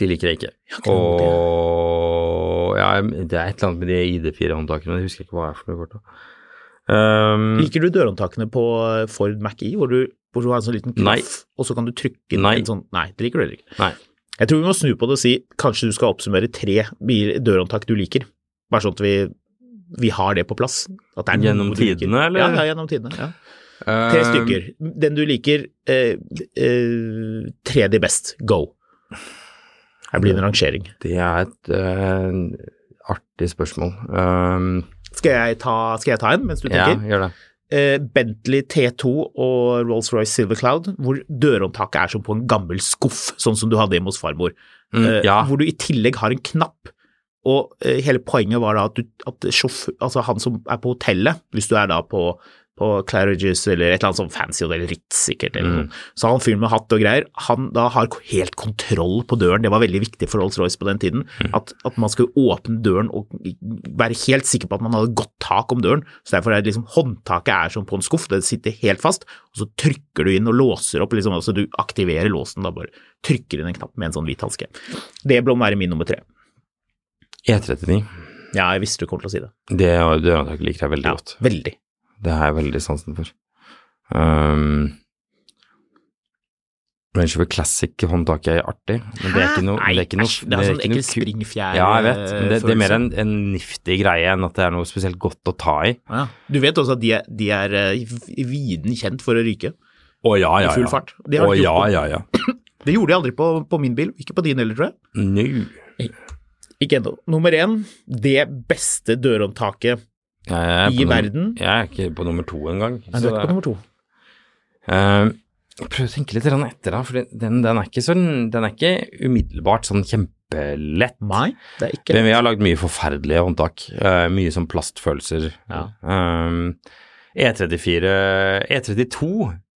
De liker jeg ikke. Og ja, det er et eller annet med de ID4-håndtakene, jeg husker ikke hva det er for noe. Um, Liker du dørhåndtakene på Ford Mac-E, hvor, du- hvor du har en sånn liten knaff, og så kan du trykke inn Nei. en sånn Nei, det liker du heller ikke. Nei. Jeg tror vi må snu på det og si kanskje du skal oppsummere tre bil- dørhåndtak du liker, bare sånn at vi, vi har det på plass. At det er Gjennom tidene, eller? Ja, ja, gjennom tidene. Ja. Tre um, stykker. Den du liker, eh, eh, tredje best. Go. Her blir det en rangering. Det er et uh, artig spørsmål. Um, Skal jeg, ta, skal jeg ta en mens du tenker? ja, gjør det. Eh, Bentley T2 og Rolls-Royce Silver Cloud, hvor dørhåndtaket er som på en gammel skuff, sånn som du hadde hjemme hos farmor. Mm, Eh, ja. Hvor du i tillegg har en knapp. Og eh, hele poenget var da at, du, at sjåfør, altså han som er på hotellet, hvis du er da på, på Claridges eller et eller annet sånn fancy hotell, Ritz sikkert, eller Mm. noe, så han fyren med hatt og greier, han da har helt kontroll på døren. Det var veldig viktig for Rolls-Royce på den tiden, Mm. at, at man skulle åpne døren og være helt sikker på at man hadde godt tak om døren. Så derfor er liksom håndtaket er som på en skuff, det sitter helt fast, og så trykker du inn og låser opp, liksom, altså du aktiverer låsen da bare, trykker inn en knapp med en sånn hvit hanske. Det bør være min nummer tre. E39. Ja, jeg visste du kom til å si det. Det dørhåndtaket liker jeg veldig Ja, godt. veldig. Det har jeg veldig sansen for. Um, Range Rover Classic-håndtaket er artig, men det er ikke noe Nei, det er ikke noe, æsj, det er sånn ekkel springfjær Ja, jeg vet, men det, det er mer en, en niftig greie enn at det er noe spesielt godt å ta i. Ja. Du vet også at de er, de er eh, i- viden kjent for å ryke Å ja, ja, ja. i full fart. De Å ja, ja, ja. det gjorde de aldri på, på min bil, ikke på din heller, tror jeg. No. Ikke ennå. Nummer én, det beste dørhåndtaket i verden. Jeg er ikke på nummer to engang. Nei, du er ikke på nummer to. Uh, prøv å tenke litt etter, da, for den, den, er ikke sånn, den er ikke umiddelbart sånn kjempelett. Nei, det er ikke lett. Vi har lagd mye forferdelige håndtak. Uh, mye sånn plastfølelser. Ja. Uh, E34 E32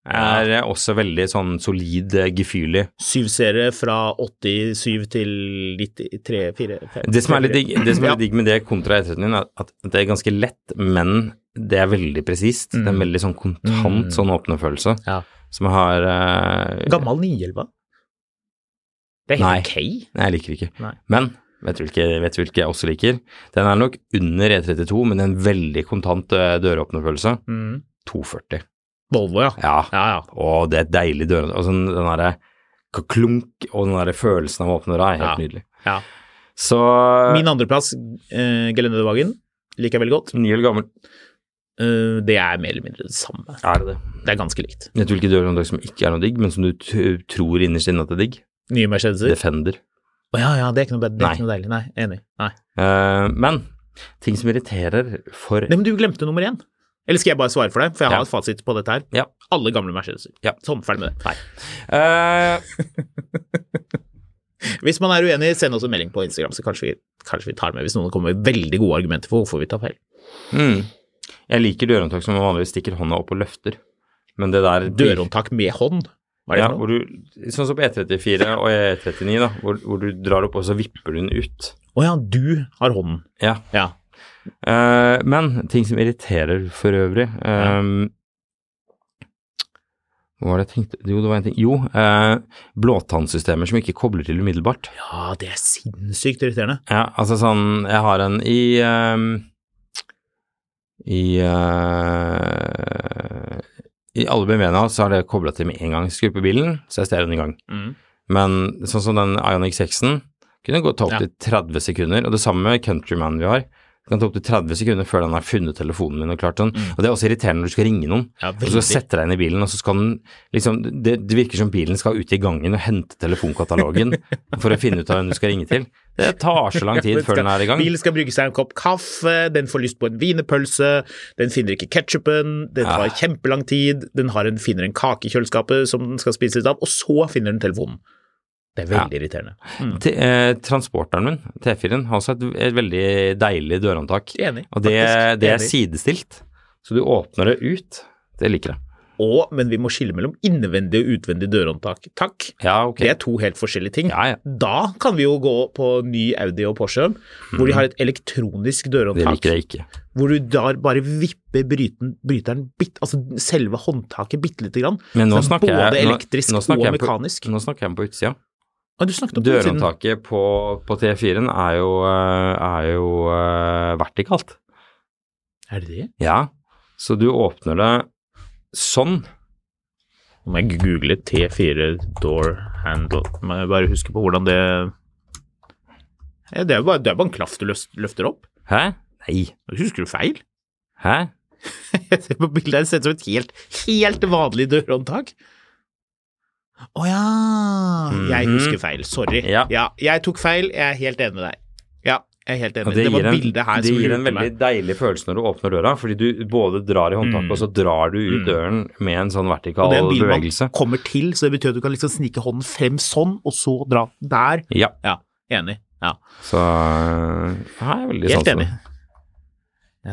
er ja. også veldig sånn solid, eh, gefühlig. Syv serier fra 87 til 93, 4, 5 Det som er litt digg, det som Ja. digg med det kontra E39, er at det er ganske lett, men det er veldig presist. Det er en veldig sånn kontant Mm. sånn åpnefølelse. Ja. Som har uh, Gammel 911? Det er helt ok. Nei, jeg liker ikke. Nei. Men vet du, hvilke, vet du hvilke jeg også liker? Den er nok under E32, men en veldig kontant eh, døråpnerfølelse. Mm. 240. Volvo, ja. Ja. Ja, ja. Og det er et deilig dør... sånn den derre klunk og den derre følelsen av å åpne døra er helt nydelig. ja. Så Min andreplass, uh, Gelendewagen, liker jeg veldig godt. Ny eller gammel. Uh, det er mer eller mindre det samme. Er det det? Det er ganske likt. Vet du hvilke dørhåndtak som ikke er noe digg, men som du tror innerst inne at det er digg? Nye Mercedeser. Defender. Å ja, ja, det er ikke noe, det er ikke noe deilig. Nei, enig. Nei. Uh, men ting som irriterer for Nei, men du glemte nummer én. Eller skal jeg bare svare for deg, for jeg har Ja. et fasit på dette her. Ja. Alle gamle Mercedeser. Ja. Sånn, ferdig med det. Uh... Hvis man er uenig, send oss en melding på Instagram, så kanskje vi, kanskje vi tar med hvis noen kommer med veldig gode argumenter for hvorfor vi tar feil. mm. Jeg liker dørhåndtak som man vanligvis stikker hånda opp og løfter. Men det der Dørhåndtak med hånd. Hva er det Ja, for noe? du, sånn som på E34 og E39, da, hvor, hvor du drar opp og så vipper du den ut. Å ja, du har hånden. Ja. Ja. Eh, men ting som irriterer for øvrig um, Hva var det jeg tenkte Jo, det var en ting. Jo, eh, blåtannsystemer som ikke kobler til umiddelbart. ja, det er sinnssykt irriterende. Ja, altså sånn Jeg har en i ehm, I eh, I alle BMW-ene så er det kobla til med en gang. Skru på bilen, så er stereoen i gang. Men sånn som den Ioniq 6-en kunne gå ta opp Ja. til 30 sekunder, og det samme med Countryman vi har. Det kan ta opp til 30 sekunder før den har funnet telefonen min og klart den. Og det er også irriterende når du skal ringe noen. Ja, og så setter deg inn i bilen, og så skal den liksom Det, det virker som bilen skal ut i gangen og hente telefonkatalogen for å finne ut av hvem du skal ringe til. Det tar så lang tid Den før skal- den er i gang. Bilen skal brygge seg en kopp kaffe, den får lyst på en wienerpølse, den finner ikke ketsjupen, den tar ja. kjempelang tid, den har en, finner en kake i kjøleskapet som den skal spise litt av, og så finner den telefonen. Det er veldig irriterende. Mm. Eh, transporteren min, T4-en, har også et, et veldig deilig dørhåndtak. Enig. Og det, det er sidestilt, så du åpner det ut. Det liker jeg. Og, men vi må skille mellom innvendig og utvendig dørhåndtak. Takk. Ja, ok. Det er to helt forskjellige ting. Ja, ja. Da kan vi jo gå på ny Audi og Porsche, hvor de har et elektronisk dørhåndtak. Det liker jeg ikke. Hvor du da bare vipper bryten, bryteren bitt, altså selve håndtaket bitte lite grann. Men nå snakker både jeg, nå, elektrisk nå snakker og jeg på, mekanisk. Nå snakker jeg på utsida. Ah, du snakket om. Dørhåndtaket på, på T4-en er jo, eh, er jo uh, vertikalt. Er det det? Ja, så du åpner det sånn. Nå må jeg google T4 door handle. Må jeg bare huske på hvordan det Det er jo bare, bare en klaff du løfter opp. Hæ? Nei. Husker du feil? Hæ? Jeg ser på bildet her, det ser ut som et helt, helt vanlig dørhåndtak. Å ja, jeg Mhm. husker feil. Sorry. Ja. jeg tok feil. Jeg er helt enig med deg. Ja, jeg er helt enig. Det, det, var en, bildet her det som gir en veldig meg. deilig følelse når du åpner døra, fordi du både drar i håndtaket, Mm. og så drar du ut Mm. døren med en sånn vertikal bevegelse. Og det er en bil man kommer til, så det betyr at du kan liksom snike hånden frem sånn, og så dra der. Ja, Ja, enig. Ja, så øh, her er jeg veldig helt sans enig.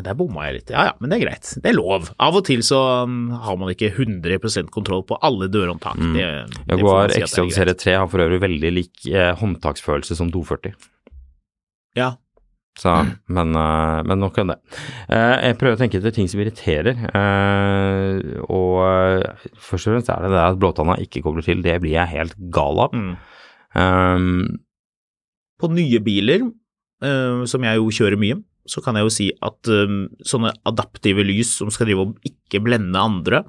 Der bomma jeg litt. Ja ja, men det er greit. Det er lov. Av og til så um, har man ikke 100% kontroll på alle dørhåndtak. Mm. Det, det Jaguar si XJ serie 3 har for øvrig veldig lik eh, håndtaksfølelse som 240. Ja. Så, men, uh, men nok om det. Uh, jeg prøver å tenke etter ting som irriterer. Uh, og først og fremst er det det at blåtanna ikke kobler til. Det blir jeg helt gal av. Mm. Um, På nye biler, som jeg jo kjører mye, så kan jeg jo si at um, sånne adaptive lys som skal drive og ikke blende andre,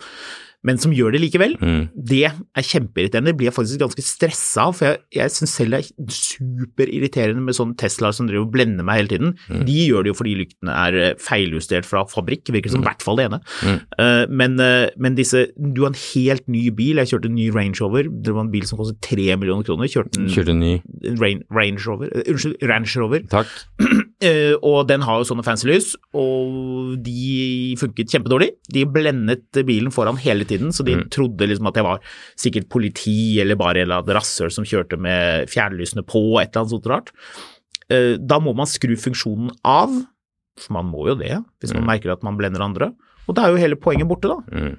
men som gjør det likevel, mm, det er kjempeirriterende. Det blir jeg faktisk ganske stressa av, for jeg, jeg syns selv det er superirriterende med sånne Teslaer som driver og blender meg hele tiden. Mm. De gjør det jo fordi lyktene er eh, feiljustert fra fabrikk, virker som i hvert fall det ene. Mm. Eh, men, uh, men disse Du har en helt ny bil. Jeg kjørte en ny Range Rover. Det var en bil som kostet tre millioner kroner. Kjørte en kjørte en ny. Range Rover, uh, unnskyld, Range Rover. Takk. Eh, og den har jo sånne fancy lys, og de funket kjempedårlig. De blendet bilen foran hele tiden, så de Mm. trodde liksom at jeg var sikkert politi eller bare annen rasshøl som kjørte med fjernlysene på, et eller annet sånt rart. Eh, da må man skru funksjonen av, for man må jo det hvis man Mm. merker at man blender andre. Og da er jo hele poenget borte, da. Mm.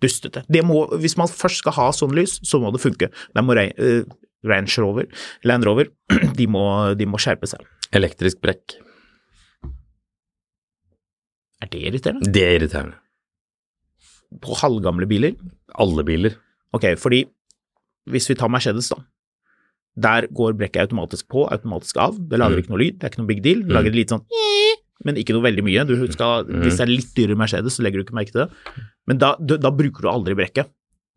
Dustete. Det må, hvis man først skal ha sånn lys, så må det funke. Da må jeg... Range Rover, Land Rover, de må, de må skjerpe seg. Elektrisk brekk. Er det irriterende? Det er irriterende. På halvgamle biler? Alle biler. Ok, fordi hvis vi tar Mercedes, da. Der går brekket automatisk på, automatisk av. Det lager Mm. ikke noe lyd, det er ikke noe big deal. Det lager litt sånn men ikke noe veldig mye. Du skal, Mm. Hvis det er litt dyrere Mercedes, så legger du ikke merke til det. Men da, da bruker du aldri brekket.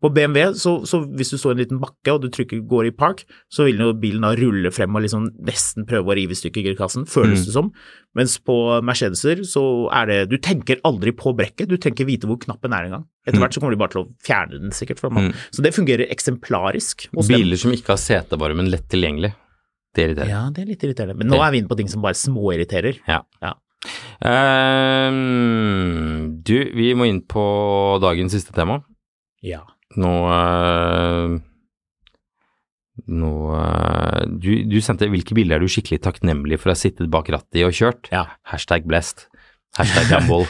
På BMW, så, så hvis du står i en liten bakke og du trykker går i park, så vil jo bilen da rulle frem og liksom nesten prøve å rive i stykker girkassen, føles Mm. det som. Mens på Mercedeser så er det Du tenker aldri på brekket, du tenker vite hvor knappen er engang. Etter Mm. hvert så kommer de bare til å fjerne den, sikkert. Mm. Så det fungerer eksemplarisk. Biler som ikke har setevarme, men lett tilgjengelig. Det irriterer. Ja, det er litt irriterende. Men nå er vi inne på ting som bare småirriterer. Ja. Ja. Um, du, vi må inn på dagens siste tema. Ja. Nå noe eh, du, du sendte Hvilke biler er du skikkelig takknemlig for å ha sittet bak rattet i og kjørt? Ja. Hashtag blessed. Hashtag gamble.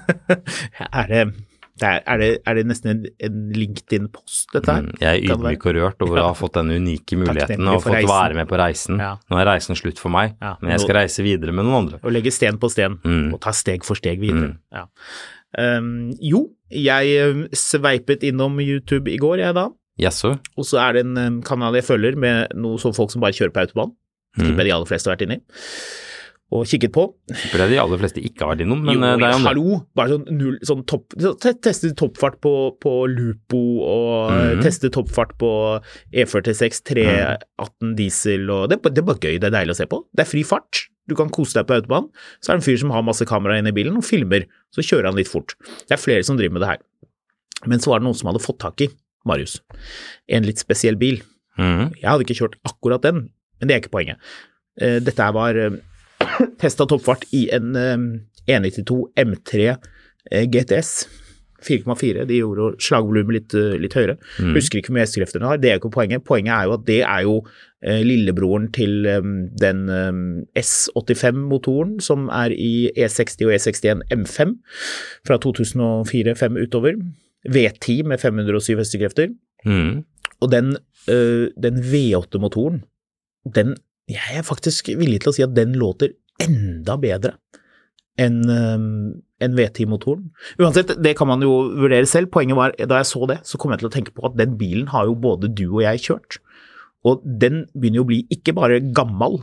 er, det, er, det, er det nesten en, LinkedIn-post, dette her? Mm, Jeg er ydmyk og rørt over å ha fått den unike muligheten og fått reisen. være med på reisen. Ja. Nå er reisen slutt for meg, Ja, men jeg skal reise videre med noen andre. Og legge sten på sten, Mm. og ta steg for steg videre. Ja. Um, jo, jeg um, sveipet innom YouTube i går, jeg da. Yes, Og så er det en um, kanal jeg følger med noen sånne folk som bare kjører på autobahn. Mm. Tipper jeg de aller fleste har vært inni. Og kikket på. Det er de aller fleste ikke har vært innom, men jo, eh, det er jo hallo! Bare sånn null sånn topp Teste toppfart på, på Lupo, og Mhm. teste toppfart på E46 318 diesel, og det, det er bare gøy, det er deilig å se på. Det er fri fart. Du kan kose deg på autobahn. Så er det en fyr som har masse kamera inne i bilen og filmer, så kjører han litt fort. Det er flere som driver med det her. Men så var det noen som hadde fått tak i, Marius, en litt spesiell bil. Mm. Jeg hadde ikke kjørt akkurat den, men det er ikke poenget. Eh, Dette var testa toppfart i en eh, 192 M3 eh, GTS. 4,4. De gjorde slagvolumet litt, eh, litt høyere. Mm. Husker ikke hvor mye S-krefter den har, det er ikke poenget. Poenget er jo at det er jo eh, lillebroren til eh, den eh, S85-motoren som er i E60 og E61 M5 fra 2004-2005 utover. V10 med 507 hestekrefter. Mm. Og den, den V8-motoren, den Jeg er faktisk villig til å si at den låter enda bedre enn en enn V10-motoren. Uansett, det kan man jo vurdere selv. Poenget var, da jeg så det, så kom jeg til å tenke på at den bilen har jo både du og jeg kjørt. Og den begynner jo å bli ikke bare gammel,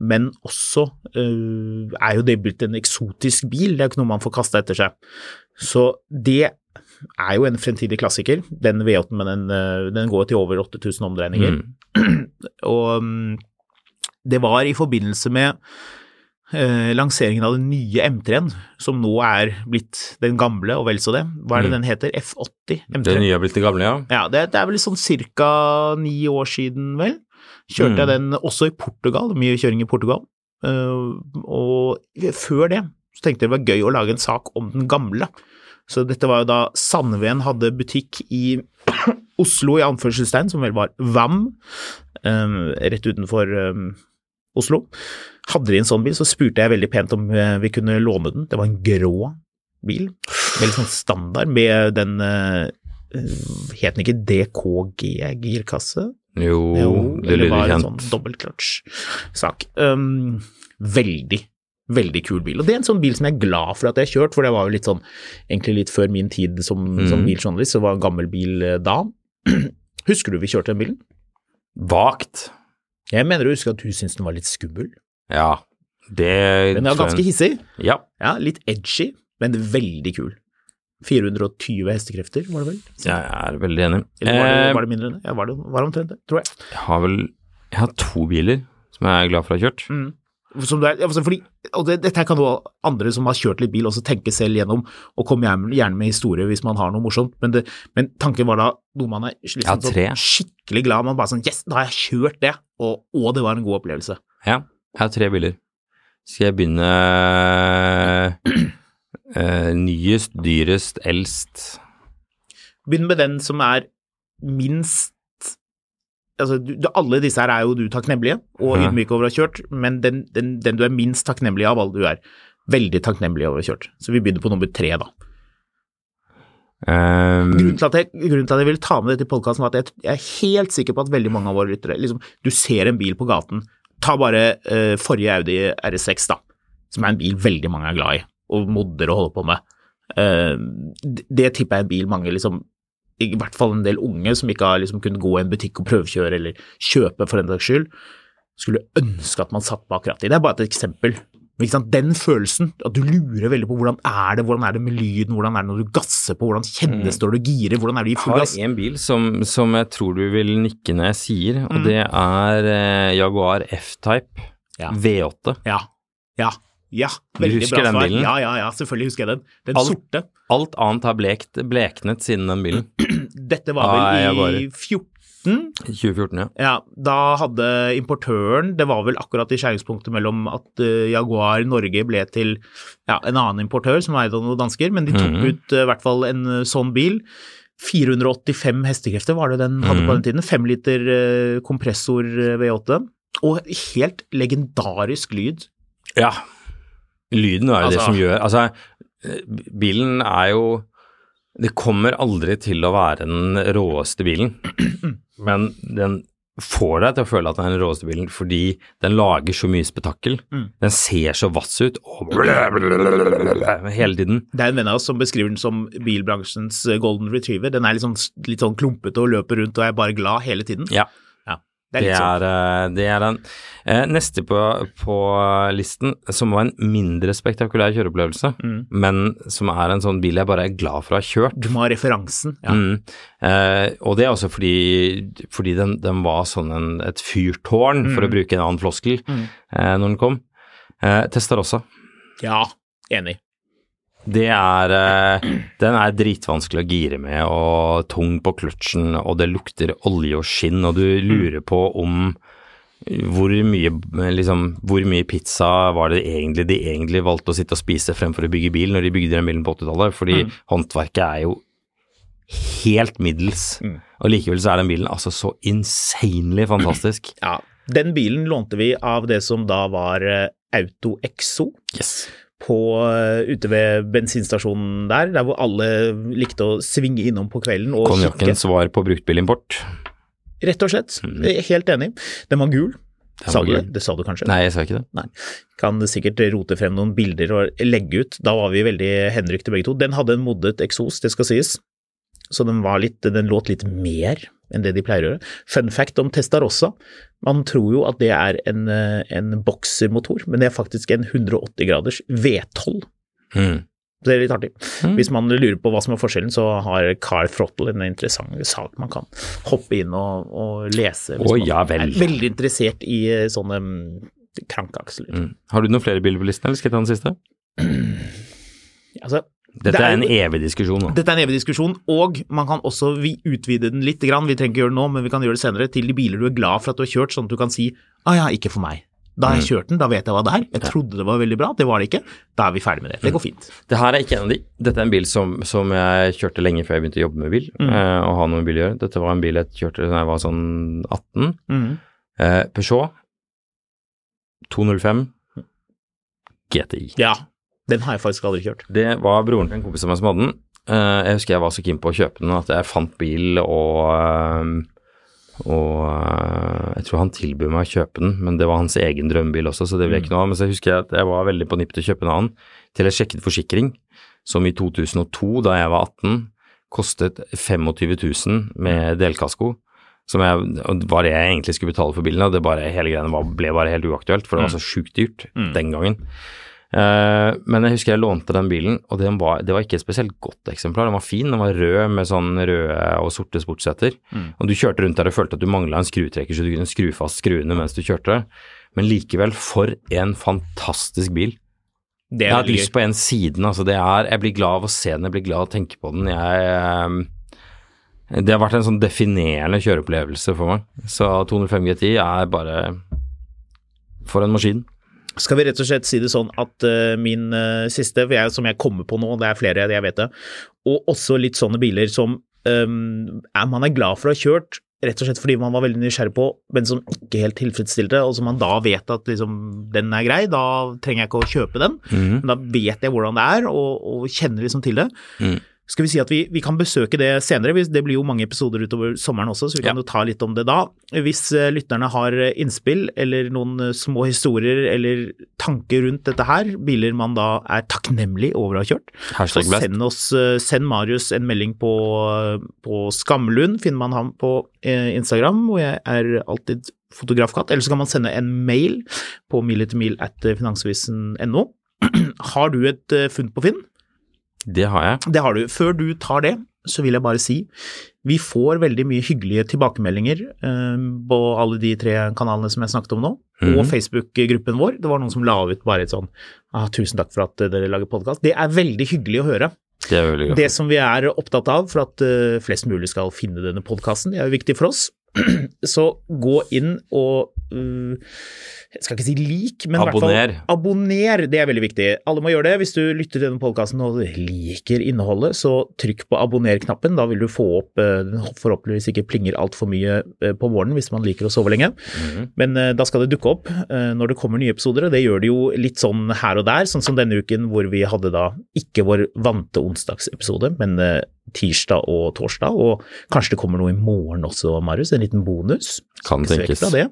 men også øh, er jo det blitt en eksotisk bil. Det er jo ikke noe man får kasta etter seg. Så det er jo en fremtidig klassiker. Den V8-en, men den, øh, den går til over 8000 omdreininger. Mm. Og mm, det var i forbindelse med eh, lanseringen av den nye M3-en, som nå er blitt den gamle og vel så det. Hva er det Mm. den heter? F80 M3? Den nye er blitt den gamle, ja. Ja, det, det er vel sånn cirka ni år siden, vel. Kjørte jeg den også i Portugal, mye kjøring i Portugal. Uh, og før det så tenkte jeg det var gøy å lage en sak om den gamle. Så dette var jo da Sandven hadde butikk i Oslo, i anførselstegn, som vel var VAM, um, rett utenfor eh, Oslo. Hadde de en sånn bil, så spurte jeg veldig pent om eh, vi kunne låne den. Det var en grå bil, veldig sånn standard, med den eh, Het den ikke DKG-girkasse? Jo, det eller lyder var det en sånn dobbeltclutch-sak. Um, veldig, veldig kul bil. Og det er en sånn bil som jeg er glad for at jeg har kjørt, for det var jo litt sånn, egentlig litt før min tid som, som Mhm. biljournalist, så var det en gammel bil eh, da. Husker du vi kjørte den bilen? Vagt. Jeg mener å huske at du syntes den var litt skummel. Ja, det Den er ganske hissig. Ja. Ja, litt edgy, men veldig kul. 420 hestekrefter, var det vel? Jeg er veldig enig. Eller var det, Eh, var det mindre enn det? Ja, var det, var omtrent det, tror jeg. Jeg har vel Jeg har to biler som jeg er glad for å ha kjørt. Mm. Som du er, altså fordi, og det, dette kan jo andre som har kjørt litt bil også tenke selv gjennom, og komme gjerne, gjerne med historie hvis man har noe morsomt, men, det, men tanken var da noe man er liksom, Ja, sånn, skikkelig glad, man bare sånn yes, da har jeg kjørt det, og, og det var en god opplevelse. Ja, jeg har tre biler. Skal jeg begynne uh, nyest, dyrest, eldst Begynn med den som er minst Altså, du, alle disse her er jo du takknemlige og Ja. ydmyke over å ha kjørt, men den, den, den du er minst takknemlig av alle du er veldig takknemlig over å ha kjørt. Så vi begynner på nummer tre, da. Um, Grunnen til, at jeg, grunnen til at jeg ville ta med dette i podkasten, var at jeg, jeg er helt sikker på at veldig mange av våre lyttere liksom, Du ser en bil på gaten. Ta bare uh, forrige Audi RS6, da, som er en bil veldig mange er glad i, og modder og holder på med. Uh, det, det tipper jeg er en bil mange liksom I hvert fall en del unge som ikke har liksom kunnet gå i en butikk og prøvekjøre eller kjøpe for den saks skyld, skulle ønske at man satt på akkurat det. Det er bare et eksempel. Den følelsen, at du lurer veldig på hvordan er det, hvordan er det med lyden, hvordan er det når du gasser på, hvordan kjennes det når du girer, hvordan er det i Jeg har gass? en bil som, som jeg tror du vil nikke når jeg sier, og Mm. det er eh, Jaguar F-Type Ja. V8. Ja, ja, ja. Veldig bra den svar. bilen? Ja, ja, ja, selvfølgelig husker jeg den. Den Alt- sorte. Alt annet har blekt, bleknet siden den bilen. Dette var Ah, vel ah, i bare- 2014, ja. Ja, da hadde importøren Det var vel akkurat i skjæringspunktet mellom at eh, Jaguar Norge ble til ja, en annen importør som eide noen dansker, men de tok Mhm. ut eh, i hvert fall en eh, sånn bil. 485 hestekrefter var det den hadde på den tiden. 5 liter kompressor eh, V8. Og helt legendarisk lyd. Ja. Lyden er jo det Altså- som gjør Altså, bilen er jo Det kommer aldri til å være den råeste bilen, men den får deg til å føle at den er den råeste bilen fordi den lager så mye spetakkel. Mm. Den ser så vass ut og hele tiden. Det er en venn av oss som beskriver den som bilbransjens golden retriever. Den er litt sånn, litt sånn klumpete og løper rundt og er bare glad hele tiden. Ja. Det er Det sånn. er, eh, det er den. Eh, Neste på, på listen, som var en mindre spektakulær kjøreopplevelse, Mm. men som er en sånn bil jeg bare er glad for å ha kjørt. Du må ha referansen. Ja. Mm. Eh, og det er også fordi, fordi den, den var sånn en, et fyrtårn, for å bruke en annen floskel, Mm. eh, når den kom. Eh, Testarossa. ja, enig. Det er eh, Den er dritvanskelig å gire med og tung på kløtsjen, og det lukter olje og skinn, og du lurer på om hvor mye, liksom, hvor mye pizza var det egentlig de egentlig valgte å sitte og spise fremfor å bygge bil når de bygde den bilen på 80-tallet, fordi håndverket er jo helt middels. Mm. Og likevel så er den bilen altså så insanely fantastisk. Ja, den bilen lånte vi av det som da var eh, Auto Exo Yes. På, eh, ute ved bensinstasjonen der, der hvor alle likte å svinge innom på kvelden og kikke. Konjakkens svar på bruktbilimport. Rett og slett. Mm. Er Helt enig. Den var gul. Den Sa var du det? gul. Det sa du kanskje? Nei, jeg sa ikke det. Nei. Kan sikkert rote frem noen bilder og legge ut. Da var vi veldig henrykte begge to. Den hadde en moddet eksos, det skal sies. Så den, var litt, den låt litt mer enn det de pleier å gjøre. Fun fact om Testarossa. Man tror jo at det er en, eh, en boksermotor, men det er faktisk en 180 graders V12. Mm. Det er litt artig. Mm. Hvis man lurer på hva som er forskjellen, så har Car Throttle en interessant sak man kan hoppe inn og, og lese. Hvis oh, man ja vel. er veldig interessert i eh, sånne mm, krankeaksler. Mm. Har du noen flere bilder på listen, eller skal jeg ta den siste? Altså, Dette er en evig diskusjon. Da. Dette er en evig diskusjon, og man kan også vi utvide den litt. Grann. Vi trenger ikke gjøre det nå, men vi kan gjøre det senere. Til de biler du er glad for at du har kjørt, sånn at du kan si ah ja, ikke for meg. Da har jeg kjørt den, da vet jeg hva det er. Jeg trodde det var veldig bra, det var det ikke. Da er vi ferdig med det. Det går fint. Det her er ikke en av de. Dette er en bil som, som jeg kjørte lenge før jeg begynte å jobbe med bil, mm. og ha noe med bil å gjøre. Dette var en bil jeg kjørte da jeg var sånn 18. Mm. Eh, Peugeot 205 GTI. Ja, den har jeg faktisk aldri kjørt. Det var broren til en kompis av meg som hadde den. Eh, jeg husker jeg var så keen på å kjøpe den at jeg fant bil og eh, og eh, jeg tror han tilbød meg å kjøpe den, men det var hans egen drømmebil også, så det ble ikke noe av. Men så husker jeg at jeg var veldig på nippet til å kjøpe en annen, til jeg sjekket forsikring, som i 2002, da jeg var 18, kostet 25 000 med delkasko. Som jeg, var det jeg egentlig skulle betale for bilen, og det bare, hele greiene ble bare helt uaktuelt, for det var så sjukt dyrt den gangen. Eh, men jeg husker jeg lånte den bilen, og den var, det var ikke et spesielt godt eksemplar. Den var fin, den var rød med sånn røde og sorte sportssetter. Og du kjørte rundt der og følte at du mangla en skrutrekker så du kunne skru fast skruene mens du kjørte. Men likevel, for en fantastisk bil. Det Jeg er har hatt lyst på en siden, altså det er Jeg blir glad av å se den, jeg blir glad av å tenke på den. Jeg eh, Det har vært en sånn definerende kjøreopplevelse for meg. Så 205 GTI er bare For en maskin. Skal vi rett og slett si det sånn at uh, min uh, siste, jeg, som jeg kommer på nå, det er flere, jeg vet det, og også litt sånne biler som um, er, man er glad for å ha kjørt, rett og slett fordi man var veldig nysgjerrig på, men som ikke helt tilfredsstilte, og som man da vet at liksom, den er grei, da trenger jeg ikke å kjøpe den, Mhm. men da vet jeg hvordan det er, og, og kjenner liksom til det. Mm. Skal vi si at vi, vi kan besøke det senere, det blir jo mange episoder utover sommeren også, så vi kan Ja. jo ta litt om det da. Hvis eh, lytterne har eh, innspill eller noen eh, små historier eller tanker rundt dette her, biler man da er takknemlig over å ha kjørt, så send oss, send Marius en melding på, på Skamlund, finner man ham på Instagram, hvor jeg er alltid fotografkatt, eller så kan man sende en mail på miletermil at finansavisen.no. Har du et funn på Finn? Det har jeg. Det har du. Før du tar det, så vil jeg bare si vi får veldig mye hyggelige tilbakemeldinger eh, på alle de tre kanalene som jeg snakket om nå, Mhm. og Facebook-gruppen vår. Det var noen som la ut bare et sånn ah, 'tusen takk for at eh, dere lager podkast'. Det er veldig hyggelig å høre. Det er veldig Det som vi er opptatt av for at eh, flest mulig skal finne denne podkasten, det er jo viktig for oss, Så gå inn og Jeg skal ikke si lik, men Abonner. fall abonner. Det er veldig viktig. Alle må gjøre det. Hvis du lytter til denne podkasten og liker innholdet, så trykk på abonner-knappen. Da vil du få opp Den forhåpentligvis ikke plinger altfor mye uh, på morgenen hvis man liker å sove lenge. Men uh, da skal det dukke opp når det kommer nye episoder, og det gjør det jo litt sånn her og der. Sånn som denne uken hvor vi hadde da ikke vår vante onsdagsepisode, men tirsdag og torsdag. Og kanskje det kommer noe i morgen også, Marius. En liten bonus. Kan tenkes. det.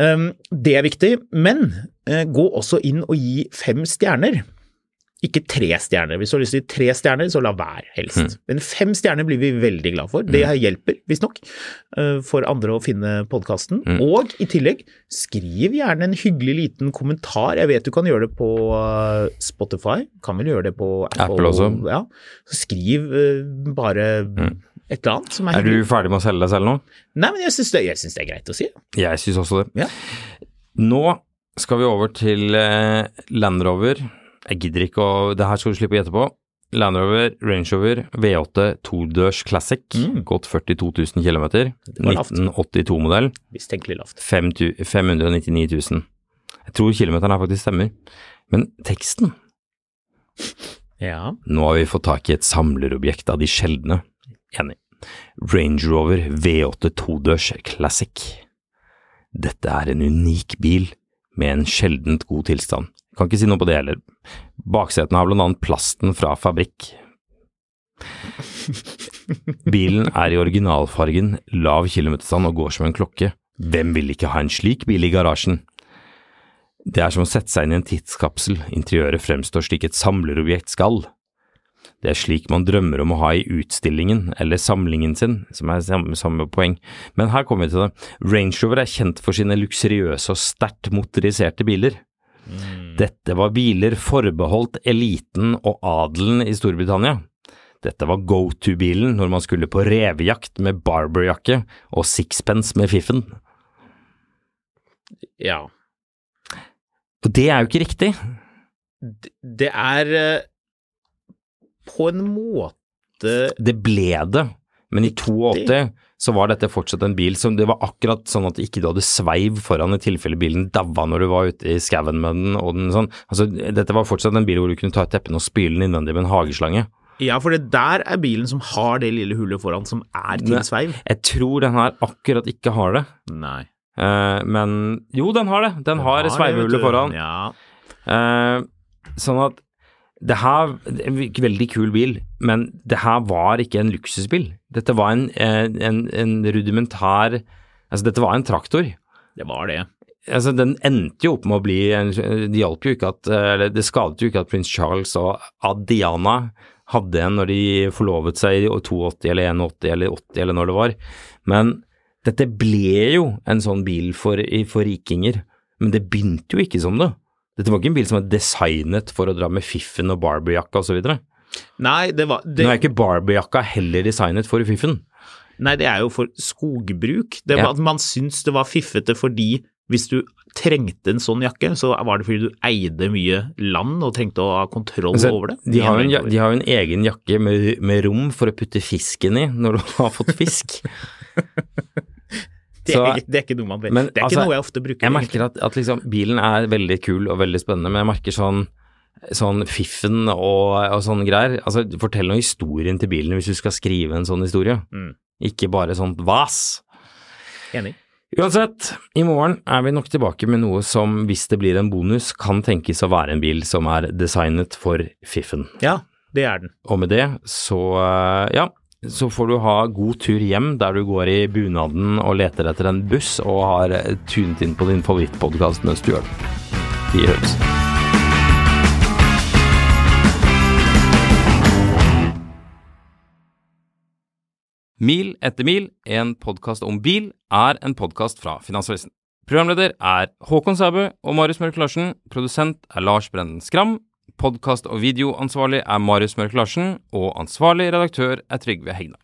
Um, det er viktig, men uh, gå også inn og gi fem stjerner. Ikke tre stjerner. Hvis du har lyst til tre stjerner, så la være, helst. Men fem stjerner blir vi veldig glad for. Det hjelper, visstnok, uh, for andre å finne podkasten. Og i tillegg, skriv gjerne en hyggelig liten kommentar. Jeg vet du kan gjøre det på uh, Spotify, kan vel gjøre det på Apple, Apple også. Ja. Så skriv bare bare et eller annet som er, Er du ferdig med å selge deg selv nå? Nei, men jeg syns det, det er greit å si. Jeg syns også det. Ja. Nå skal vi over til eh, Land Rover. Jeg gidder ikke å Det her skal du slippe å gjette på. Land Rover Range Rover V8 todørs Classic. Mm. Gått 42 000 km. 1982-modell. Mistenkelig lavt. 599 000. Jeg tror kilometeren her faktisk stemmer. Men teksten Ja. Nå har vi fått tak i et samlerobjekt av de sjeldne. Enig. Range Rover V8 todørs Classic. Dette er en unik bil med en sjeldent god tilstand. Kan ikke si noe på det heller. Baksetene har blant annet plasten fra fabrikk. Bilen er i originalfargen, lav kilometerstand og går som en klokke. Hvem vil ikke ha en slik bil i garasjen? Det er som å sette seg inn i en tidskapsel, interiøret fremstår slik et samlerobjekt skal. Det er slik man drømmer om å ha i utstillingen eller samlingen sin, som er samme, samme poeng. Men her kommer vi til det. Range Rover er kjent for sine luksuriøse og sterkt motoriserte biler. Dette var biler forbeholdt eliten og adelen i Storbritannia. Dette var go to-bilen når man skulle på revejakt med barberjakke og sixpence med fiffen. ja. Og det er jo ikke riktig. Det, det er eh, på en måte Det ble det, men i 82 så var dette fortsatt en bil som det var akkurat sånn at ikke du hadde sveiv foran i tilfelle bilen daua når du var ute i skauen med den og den sånn. Altså, dette var fortsatt en bil hvor du kunne ta et teppene og spyle den innvendig med en hageslange. Ja, for det der er bilen som har det lille hullet foran som er til sveiv. Jeg tror den her akkurat ikke har det, Nei. Uh, men jo, den har det. Den, har har sveivehullet foran. Ja. Uh, sånn at det her er en veldig kul bil, men det her var ikke en luksusbil. Dette var en, en, en rudimentær Altså, dette var en traktor. Det var det. Altså, den endte jo opp med å bli Det hjalp jo ikke at Eller det skadet jo ikke at prins Charles og Adiana hadde en når de forlovet seg i 82 eller 81 eller 80 eller når det var. Men dette ble jo en sånn bil for, for rikinger. Men det begynte jo ikke som det. Dette var ikke en bil som var designet for å dra med fiffen og barberjakka osv. Nå Nei, det var det, er ikke barberjakka heller designet for fiffen. Nei, det er jo for skogbruk. Det Ja. at Man syns det var fiffete fordi hvis du trengte en sånn jakke, så var det fordi du eide mye land og trengte å ha kontroll Altså, over det. de, har en, de har jo en egen jakke med, med rom for å putte fisken i når du har fått fisk. det, så- er, ikke- det er ikke noe man vet. Men, det er altså, ikke noe jeg ofte bruker. Jeg merker at, at liksom, bilen er veldig kul og veldig spennende, men jeg merker sånn sånn fiffen og, og sånne greier. Altså, fortell noe historien til bilen hvis du skal skrive en sånn historie. Mm. Ikke bare sånt vas. Enig. Uansett, i morgen er vi nok tilbake med noe som, hvis det blir en bonus, kan tenkes å være en bil som er designet for fiffen. Ja, det er den. Og med det så, eh, ja, så får du ha god tur hjem der du går i bunaden og leter etter en buss og har tunet inn på din favorittpodkast mens du gjør det. Vi høres. Mil etter mil, en podkast om bil, er en podkast fra Finansavisen. Programleder er Håkon Sæbø og Marius Mørk Larsen. Produsent er Lars Brenden Skram. Podkast- og videoansvarlig er Marius Mørk Larsen. Og ansvarlig redaktør er Trygve Hegna.